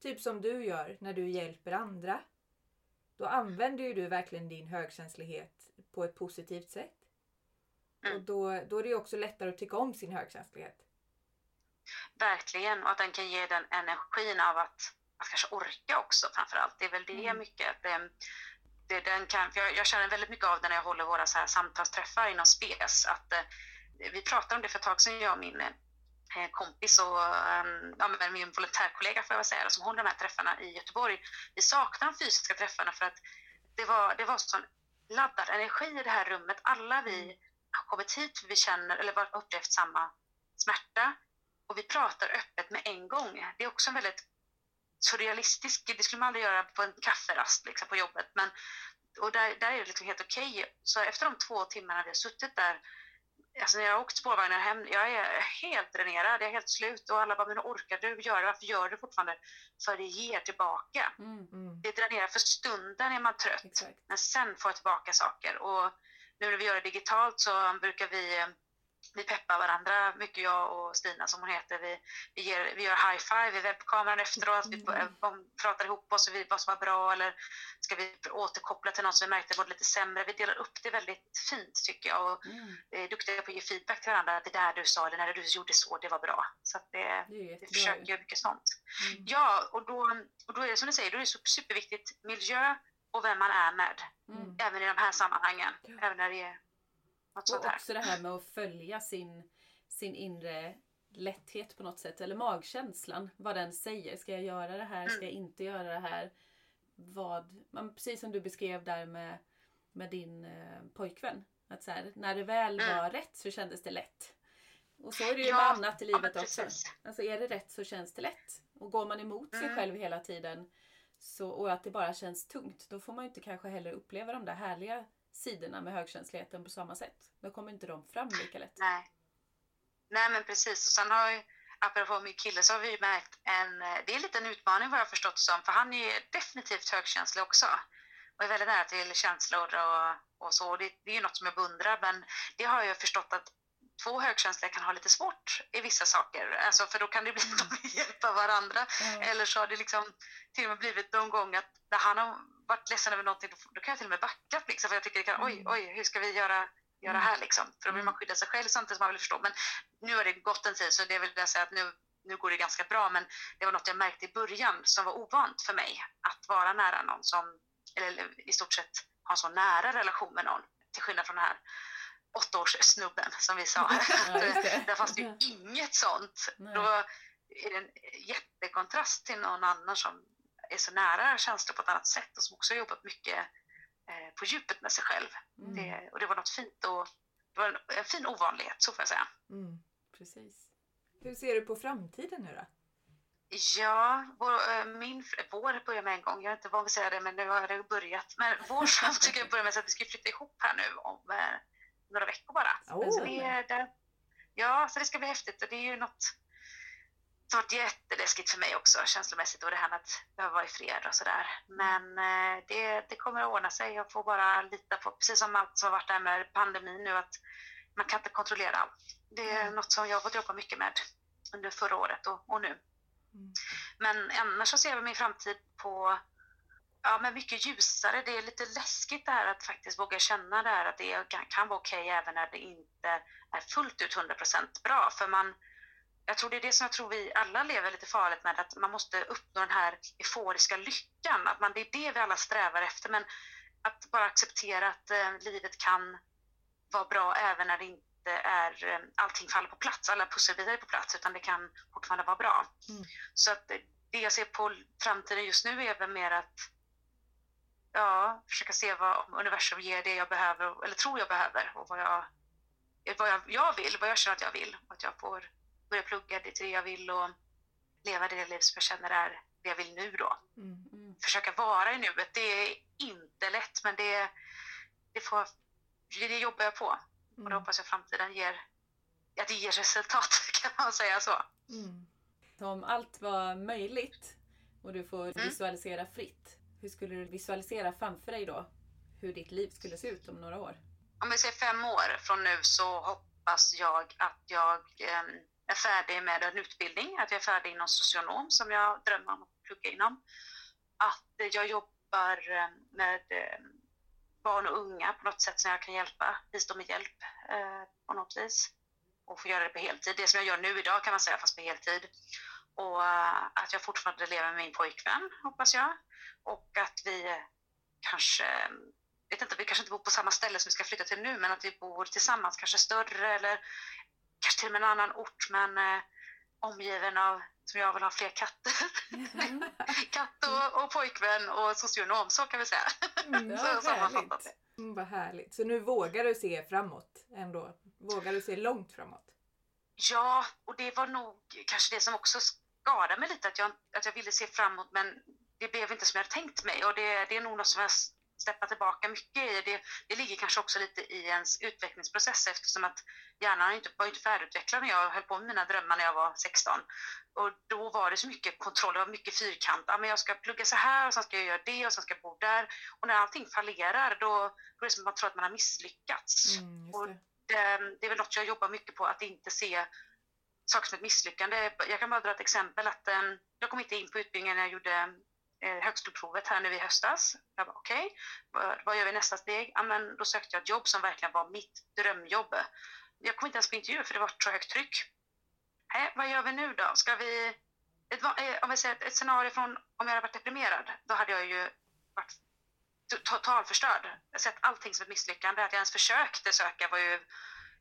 Typ som du gör när du hjälper andra. Då använder ju du verkligen din högkänslighet på ett positivt sätt. Mm. Och då, då är det också lättare att tycka om sin högkänslighet. Verkligen, och att den kan ge den energin av att att kanske orka också framför allt. Det är väl det mm. mycket. Det, det, den kan, jag, jag känner väldigt mycket av det när jag håller våra så här samtalsträffar inom SPES. Att, eh, vi pratade om det för ett tag sedan, jag och min eh, kompis och um, ja, min volontärkollega får jag säga, som håller de här träffarna i Göteborg. Vi saknar de fysiska träffarna för att det var, det var sån laddad energi i det här rummet. Alla vi mm. har kommit hit för vi känner eller upplevt samma smärta och vi pratar öppet med en gång. Det är också en väldigt surrealistisk, det skulle man aldrig göra på en kafferast liksom, på jobbet. Men, och där, där är det liksom helt okej. Okay. Så efter de två timmarna vi har suttit där, alltså när jag har åkt spårvagnar hem, jag är helt dränerad, jag är helt slut och alla bara, men orkar du göra Varför gör du fortfarande? För det ger tillbaka. Mm, mm. Det dränerar för stunden är man trött, Exakt. men sen får jag tillbaka saker. Och nu när vi gör det digitalt så brukar vi vi peppar varandra mycket, jag och Stina som hon heter. Vi, vi, ger, vi gör high five i webbkameran efteråt. Vi mm. pratar ihop oss och vi, vad som var bra eller ska vi återkoppla till något som vi märkte var lite sämre. Vi delar upp det väldigt fint tycker jag och mm. är duktiga på att ge feedback till varandra. Det där du sa eller när du gjorde så, det var bra. Så att det, vi försöker göra mycket sånt. Mm. Ja, och då, och då är det som du säger, då är det superviktigt miljö och vem man är med. Mm. Även i de här sammanhangen. Ja. Även när det är något och också det här med att följa sin, sin inre lätthet på något sätt. Eller magkänslan. Vad den säger. Ska jag göra det här? Ska jag mm. inte göra det här? Vad, man, precis som du beskrev där med, med din eh, pojkvän. Att så här, när det väl mm. var rätt så kändes det lätt. Och så är det ju ja, med annat i livet ja, också. Alltså är det rätt så känns det lätt. Och går man emot mm. sig själv hela tiden så, och att det bara känns tungt, då får man ju inte kanske heller uppleva de där härliga sidorna med högkänsligheten på samma sätt. Då kommer inte de fram lika lätt. Nej, Nej men precis. Och sen har ju, apropå min kille, så har vi märkt en, det är en liten utmaning vad jag förstått som, för han är definitivt högkänslig också. Och är väldigt nära till känslor och, och så. Det, det är ju något som jag beundrar, men det har jag förstått att två högkänsliga kan ha lite svårt i vissa saker. Alltså, för då kan det bli att de hjälpa varandra. Mm. Eller så har det liksom till och med blivit någon gång att när han har varit ledsen över någonting, då kan jag till och med backa liksom, för jag tycker det kan, oj, mm. oj, hur ska vi göra, göra här liksom? För då vill man skydda sig själv samtidigt som man vill förstå. Men nu har det gått en tid så det vill jag säga att nu, nu går det ganska bra. Men det var något jag märkte i början som var ovant för mig. Att vara nära någon som, eller i stort sett ha en så nära relation med någon. Till skillnad från den här åttaårssnubben som vi sa. Ja, Där fanns det ju inget sånt. Nej. Då är det en jättekontrast till någon annan som är så nära känslor på ett annat sätt och som också har jobbat mycket eh, på djupet med sig själv. Mm. Det, och det var något fint och det var en, en fin ovanlighet, så får jag säga. Mm, precis. Hur ser du på framtiden nu då? Ja, vår, eh, min, vår börjar med en gång. Jag är inte van vid att säga det, men nu har det börjat. Men vår framtid tycker jag börjar med att vi ska flytta ihop här nu om eh, några veckor bara. Oh. Så är där. Ja, så det ska bli häftigt och det är ju något det varit jätteläskigt för mig också känslomässigt och det här med att behöva vara i fred och sådär. Men eh, det, det kommer att ordna sig. Jag får bara lita på, precis som allt som har varit där med pandemin nu, att man kan inte kontrollera allt. Det är mm. något som jag har fått jobba mycket med under förra året och, och nu. Mm. Men annars så ser jag min framtid på ja, men mycket ljusare. Det är lite läskigt det här att faktiskt våga känna det här att det kan, kan vara okej okay även när det inte är fullt ut 100% bra. För man, jag tror det är det som jag tror vi alla lever lite farligt med, att man måste uppnå den här euforiska lyckan. Att man, det är det vi alla strävar efter. Men att bara acceptera att eh, livet kan vara bra även när det inte är, eh, allting faller på plats, alla pusselbitar är på plats, utan det kan fortfarande vara bra. Mm. Så att det jag ser på framtiden just nu är väl mer att ja, försöka se vad universum ger det jag behöver, eller tror jag behöver, och vad jag, vad jag, jag vill, vad jag känner att jag vill. Att jag får börja plugga det till det jag vill och leva det liv som jag känner är det jag vill nu då. Mm. Mm. Försöka vara i nuet, det är inte lätt men det, det, får, det jobbar jag på. Och det Mm. hoppas jag framtiden ger, att det ger resultat kan man säga så. Mm. Om allt var möjligt och du får Mm. visualisera fritt, hur skulle du visualisera framför dig då? Hur ditt liv skulle se ut om några år? Om vi säger fem år från nu så hoppas jag att jag eh, är färdig med en utbildning, att jag är färdig inom socionom som jag drömmer om att plugga inom. Att eh, jag jobbar eh, med eh, barn och unga på något sätt som jag kan hjälpa, bistå med hjälp eh, på något vis. Och få göra det på heltid. Det som jag gör nu idag kan man säga, fast på heltid. Och att jag fortfarande lever med min pojkvän, hoppas jag. Och att vi kanske vet inte, vi kanske inte bor på samma ställe som vi ska flytta till nu, men att vi bor tillsammans, kanske större eller kanske till och med en annan ort, men eh, omgiven av, som jag vill ha fler katter. Katt och, och pojkvän och socionom, så kan vi säga. Mm. Så sammanfattat. Mm, vad härligt. Så nu vågar du se framåt ändå? Vågar du se långt framåt? Ja, och det var nog kanske det som också skadade mig lite, att jag, att jag ville se framåt, men det blev inte som jag tänkt mig. Och det, det är nog något som jag släppa tillbaka mycket i. Det, det ligger kanske också lite i ens utvecklingsprocess eftersom att hjärnan inte, var inte färdigutvecklad när jag höll på med mina drömmar när jag var 16. Och då var det så mycket kontroll, det var mycket fyrkant. Ja, men jag ska plugga så här och sen ska jag göra det och sen ska jag bo där. Och när allting fallerar då, då är det som att man tror att man har misslyckats. Mm, just Och det. det, det är väl något jag jobbar mycket på, att inte se saker som ett misslyckande. Jag kan bara dra ett exempel. att eh, Jag kom inte in på utbildningen när jag gjorde Eh, högskoleprovet här nu i höstas. Jag bara okej, vad, vad gör vi nästa steg? Ja, men då sökte jag ett jobb som verkligen var mitt drömjobb. Jag kom inte ens på intervju för det var så högt tryck. Äh, vad gör vi nu då? Ska vi... Ett, eh, om vi säger ett, ett scenario från om jag hade varit deprimerad, då hade jag ju varit totalförstörd. Jag sett allting som ett misslyckande. Att jag ens försökte söka var ju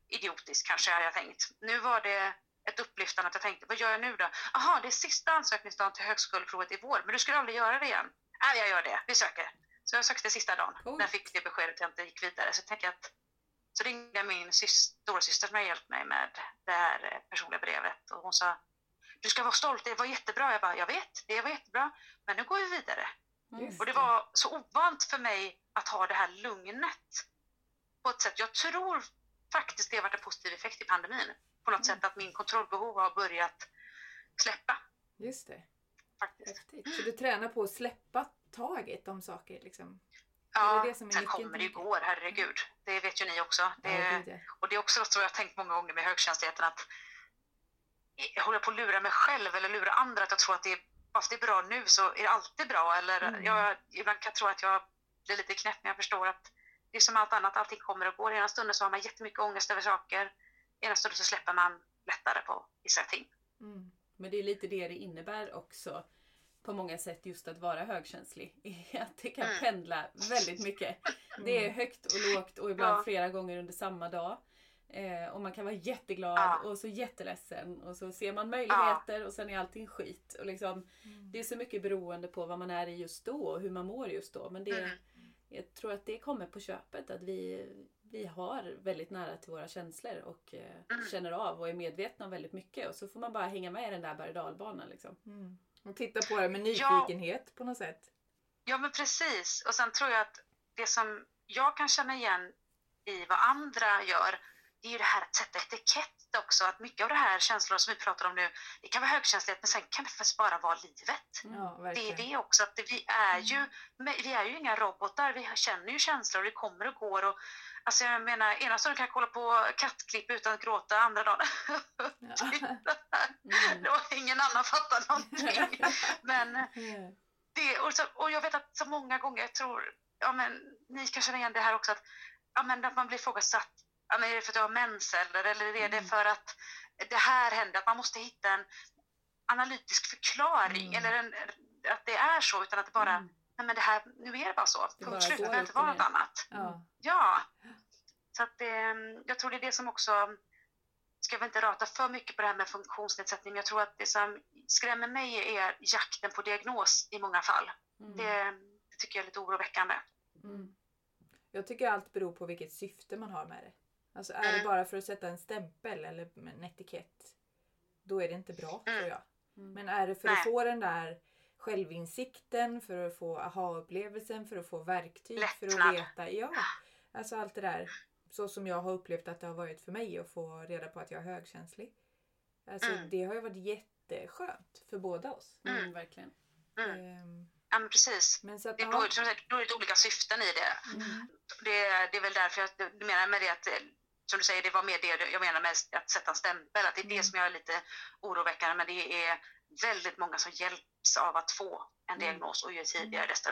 idiotiskt kanske, hade jag tänkt. Nu var det ett upplyftande att jag tänkte, vad gör jag nu då? Jaha, det är sista ansökningsdagen till högskoleprovet i vår, men du skulle aldrig göra det igen. Nej, jag gör det. Vi söker. Så jag sökte sista dagen Coolt. när jag fick det beskedet att jag inte gick vidare. Så tänkte jag att så ringde min sys- storasyster som har hjälpt mig med det här eh, personliga brevet och hon sa du ska vara stolt, det var jättebra. Jag bara, jag vet, det var jättebra, men nu går vi vidare. Mm. Och det var så ovant för mig att ha det här lugnet på ett sätt. Jag tror faktiskt det har varit en positiv effekt i pandemin. På något Mm. sätt att min kontrollbehov har börjat släppa Just det. faktiskt. Häftigt. Så du tränar på att släppa taget om saker liksom? Ja, det det sen kommer det ju gå, herregud. Det vet ju ni också. Det, Ja, gud, ja. och det är också något jag har tänkt många gånger med högkänsligheten att jag håller på att lura mig själv eller lura andra att jag tror att det är, att det är bra nu så är det alltid bra. Eller Mm. jag, ibland kan jag tro att jag blir lite knäpp men jag förstår att det är som allt annat, allting kommer och går. Ena stunden så har man jättemycket ångest över saker. Ena stunden så släpper man lättare på vissa ting. Mm. Men det är lite det det innebär också på många sätt just att vara högkänslig. Att det kan Mm. pendla väldigt mycket. Det är Mm. högt och lågt och ibland Ja. flera gånger under samma dag. Eh, och man kan vara jätteglad Ja. och så jätteledsen och så ser man möjligheter och sen är allting skit. Och liksom, Mm. det är så mycket beroende på vad man är i just då och hur man mår just då. Men det, Mm. jag tror att det kommer på köpet. Att vi, vi har väldigt nära till våra känslor och eh, Mm. känner av och är medvetna om väldigt mycket. Och så får man bara hänga med i den där berg och dalbanan. Liksom. Mm. Och titta på det med nyfikenhet på något sätt. Ja men precis. Och sen tror jag att det som jag kan känna igen i vad andra gör, det är ju det här att sätta etikett också. Att mycket av det här känslor som vi pratar om nu, det kan vara högkänslighet men sen kan det faktiskt bara vara livet. Mm. Ja, Det är det också, att det, vi, är ju, men vi är ju inga robotar, vi känner ju känslor och det kommer och går. Och, alltså jag menar, ena stunden kan jag kolla på kattklipp utan att gråta, andra dagen Mm. och ingen annan fattar någonting. Men Mm. det, och, så, och jag vet att så många gånger, jag tror, ja men ni kan känna igen det här också, att, ja, men att man blir ifrågasatt. Ja, men är det för att du har mens eller, eller är det Mm. för att det här händer, att man måste hitta en analytisk förklaring Mm. eller en, att det är så utan att det bara, Mm. nej men det här, nu är det bara så. Punkt slut, det behöver inte vara något annat. Ja. Ja. Så att det, jag tror det är det som också, ska vi inte rata för mycket på det här med funktionsnedsättning, men jag tror att det som skrämmer mig är jakten på diagnos i många fall. Mm. Det, det tycker jag är lite oroväckande. Mm. Jag tycker allt beror på vilket syfte man har med det. Alltså är det Mm. bara för att sätta en stämpel eller en etikett. Då är det inte bra Mm. tror jag. Mm. Men är det för att Nej. få den där självinsikten, för att få aha-upplevelsen, för att få verktyg, för att Lättnad. veta. Ja, alltså allt det där. Så som jag har upplevt att det har varit för mig att få reda på att jag är högkänslig. Alltså Mm. det har ju varit jätteskönt för båda oss. Mm, verkligen. Mm. Ehm, Ja, men precis. Men så att, Det är, då, som sagt, då är det lite olika syften i det. Mm. det. Det är väl därför jag du menar med det att, som du säger, det var mer det jag menar med att sätta en stämpel. Att det är Mm. det som jag är lite oroväckande, men det är väldigt många som hjälps av att få en Mm. diagnos och ju tidigare desto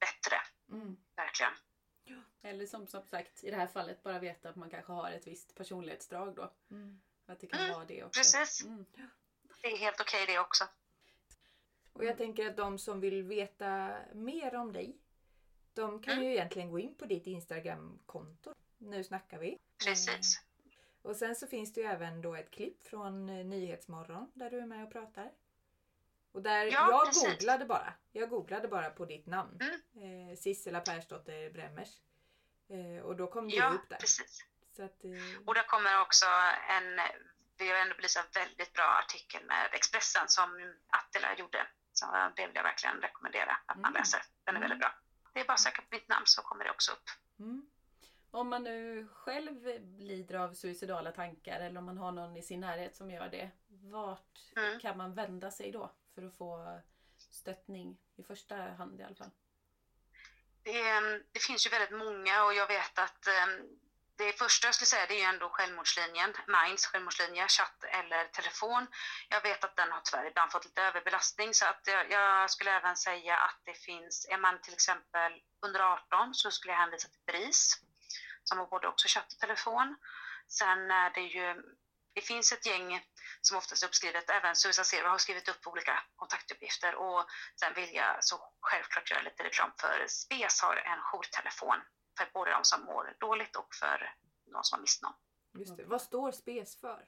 bättre. Mm. Verkligen. Eller som, som sagt i det här fallet bara veta att man kanske har ett visst personlighetsdrag då. Mm. Att det kan Mm, vara det också. precis. Mm. Det är helt okej det också. Och jag tänker att de som vill veta mer om dig, de kan Mm. ju egentligen gå in på ditt Instagram-konto. Nu snackar vi. Precis. Och sen så finns det ju även då ett klipp från eh, Nyhetsmorgon där du är med och pratar. Och där, Ja, jag precis. googlade bara. Jag googlade bara på ditt namn. Mm. Eh, Sissela Persdotter Bremmers. Eh, och då kom du Ja, upp där. precis. Så att, eh, Och där kommer också en, vi har ändå belyst en väldigt bra artikel med Expressen som Attila gjorde. Så det vill jag verkligen rekommendera att man Mm. läser. Den är väldigt bra. Det är bara att söka på mitt namn så kommer det också upp. mm, Om man nu själv lider av suicidala tankar eller om man har någon i sin närhet som gör det. Vart Mm. kan man vända sig då för att få stöttning? I första hand i alla fall. Det, ehm, det finns ju väldigt många och jag vet att ehm, det första jag skulle säga det är ju ändå självmordslinjen, Minds självmordslinje, chatt eller telefon. Jag vet att den har tyvärr ibland fått lite överbelastning så att jag, jag skulle även säga att det finns, är man till exempel under 18 så skulle jag hänvisa till BRIS som har både också chatt och telefon. Sen är det ju, det finns ett gäng som oftast är uppskrivet, även Suicide Zero har skrivit upp olika kontaktuppgifter och sen vill jag så självklart göra lite reklam för SPES har en jourtelefon för både de som mår dåligt och för de som har mist någon. just det. Vad står SPES för?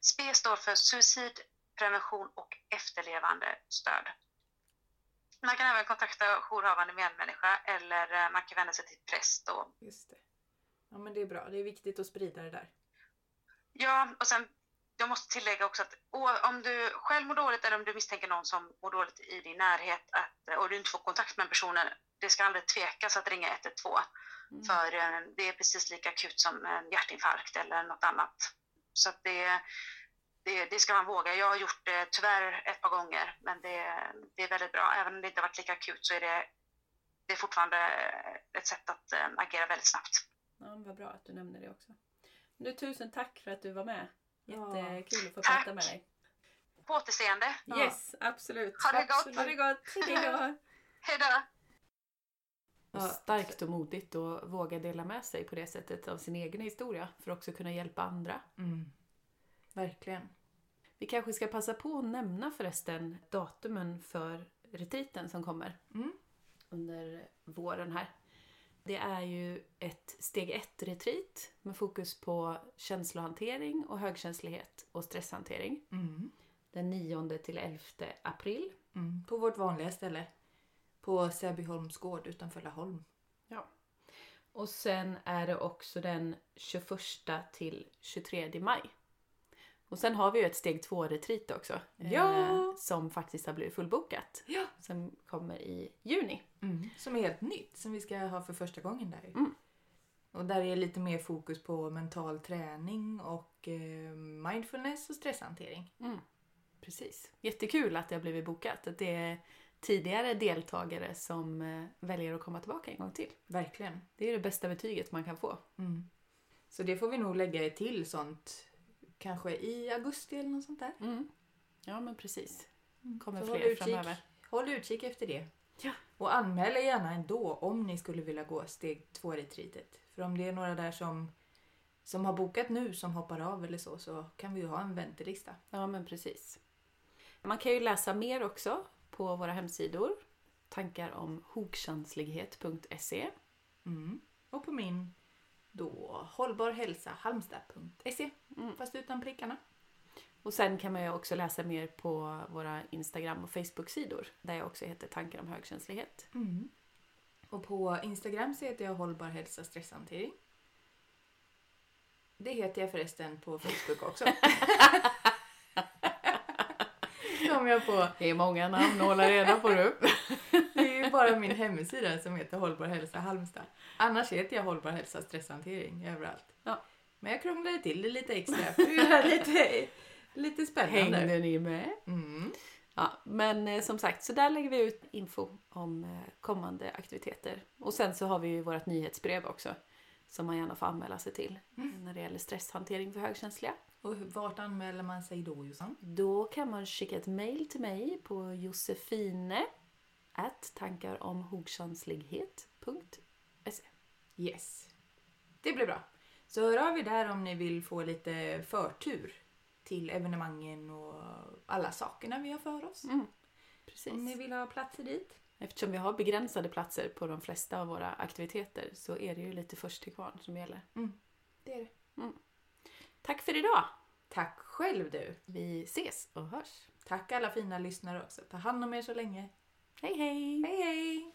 SPES står för suicid, prevention och efterlevande stöd. Man kan även kontakta jourhavande medmänniska eller eh, man kan vända sig till präst och Just det. Ja men det är bra. Det är viktigt att sprida det där. Ja, och sen jag måste tillägga också att om du själv mår dåligt eller om du misstänker någon som mår dåligt i din närhet att, och du inte får kontakt med personen, det ska aldrig tvekas att ringa 112. Mm. För eh, det är precis lika akut som en hjärtinfarkt eller något annat. Så det, det, det ska man våga. Jag har gjort det tyvärr ett par gånger, men det, det är väldigt bra. Även om det inte varit lika akut så är det, det är fortfarande ett sätt att eh, agera väldigt snabbt. Ja, vad bra att du nämner det också. Nu, tusen tack för att du var med. Ja. Jättekul att få Tack. prata med dig. På återseende. Ja. Yes, absolut. Ha det gott. Absolut. Ha det gott. Hej då. Hej då! Ja. Starkt och modigt att våga dela med sig på det sättet av sin egen historia för att också kunna hjälpa andra. Mm. Verkligen. Vi kanske ska passa på att nämna förresten datumen för retriten som kommer Mm. under våren här. Det är ju ett steg 1-retreat med fokus på känslohantering och högkänslighet och stresshantering. Mm. Den 9 till 11 april. Mm. På vårt vanliga ställe. På Säbyholms gård utanför Laholm. Ja. Och sen är det också den 21 till 23 maj. Och sen har vi ju ett steg 2-retreat också. Ja. Eh, som faktiskt har blivit fullbokat. Ja. Som kommer i juni. Mm. Som är helt nytt. Som vi ska ha för första gången där. Mm. Och där är lite mer fokus på mental träning och eh, mindfulness och stresshantering. Mm. Precis. Jättekul att det har blivit bokat. Att det är tidigare deltagare som eh, väljer att komma tillbaka en gång till. Verkligen. Det är det bästa betyget man kan få. Mm. Så det får vi nog lägga till sånt. Kanske i augusti eller något sånt där. Mm. Ja men precis. Kommer Så fler håll utkik, framöver. håll utkik efter det. Ja. Och anmäl er gärna ändå om ni skulle vilja gå steg två retreatet. För om det är några där som som har bokat nu som hoppar av eller så, så kan vi ju ha en väntelista. Ja, men precis. Man kan ju läsa mer också på våra hemsidor. Tankar om hogkänslighet.se. Mm. Och på min då hållbarhälsahalmstad.se Mm. fast utan prickarna. Och sen kan man ju också läsa mer på våra Instagram och Facebook-sidor där jag också heter Tankar om högkänslighet. Mm. Och på Instagram så heter jag hållbar hälsa stresshantering. Det heter jag förresten på Facebook också. Kom jag på. Det är många namn att hålla reda på du. Bara min hemsida som heter Hållbar hälsa Halmstad. Annars heter jag Hållbar hälsa stresshantering överallt. Ja. Men jag krånglade till det lite extra för att göra det lite, lite spännande. Hängde ni med? Mm. Ja, men eh, som sagt, så där lägger vi ut info om eh, kommande aktiviteter. Och sen så har vi ju vårt nyhetsbrev också som man gärna får anmäla sig till när det gäller stresshantering för högkänsliga. Och vart anmäler man sig då Jossan? Då kan man skicka ett mail till mig på josefine at tankaromhogkänslighet.se Yes. Det blir bra. Så hör av er där om ni vill få lite förtur till evenemangen och alla sakerna vi har för oss. Mm, precis. Om ni vill ha platser dit. Eftersom vi har begränsade platser på de flesta av våra aktiviteter så är det ju lite först till kvarn som gäller. Det är det. Tack för idag! Tack själv du. Vi ses och hörs. Tack alla fina lyssnare också. Ta hand om er så länge. Hej hej! Hej hej!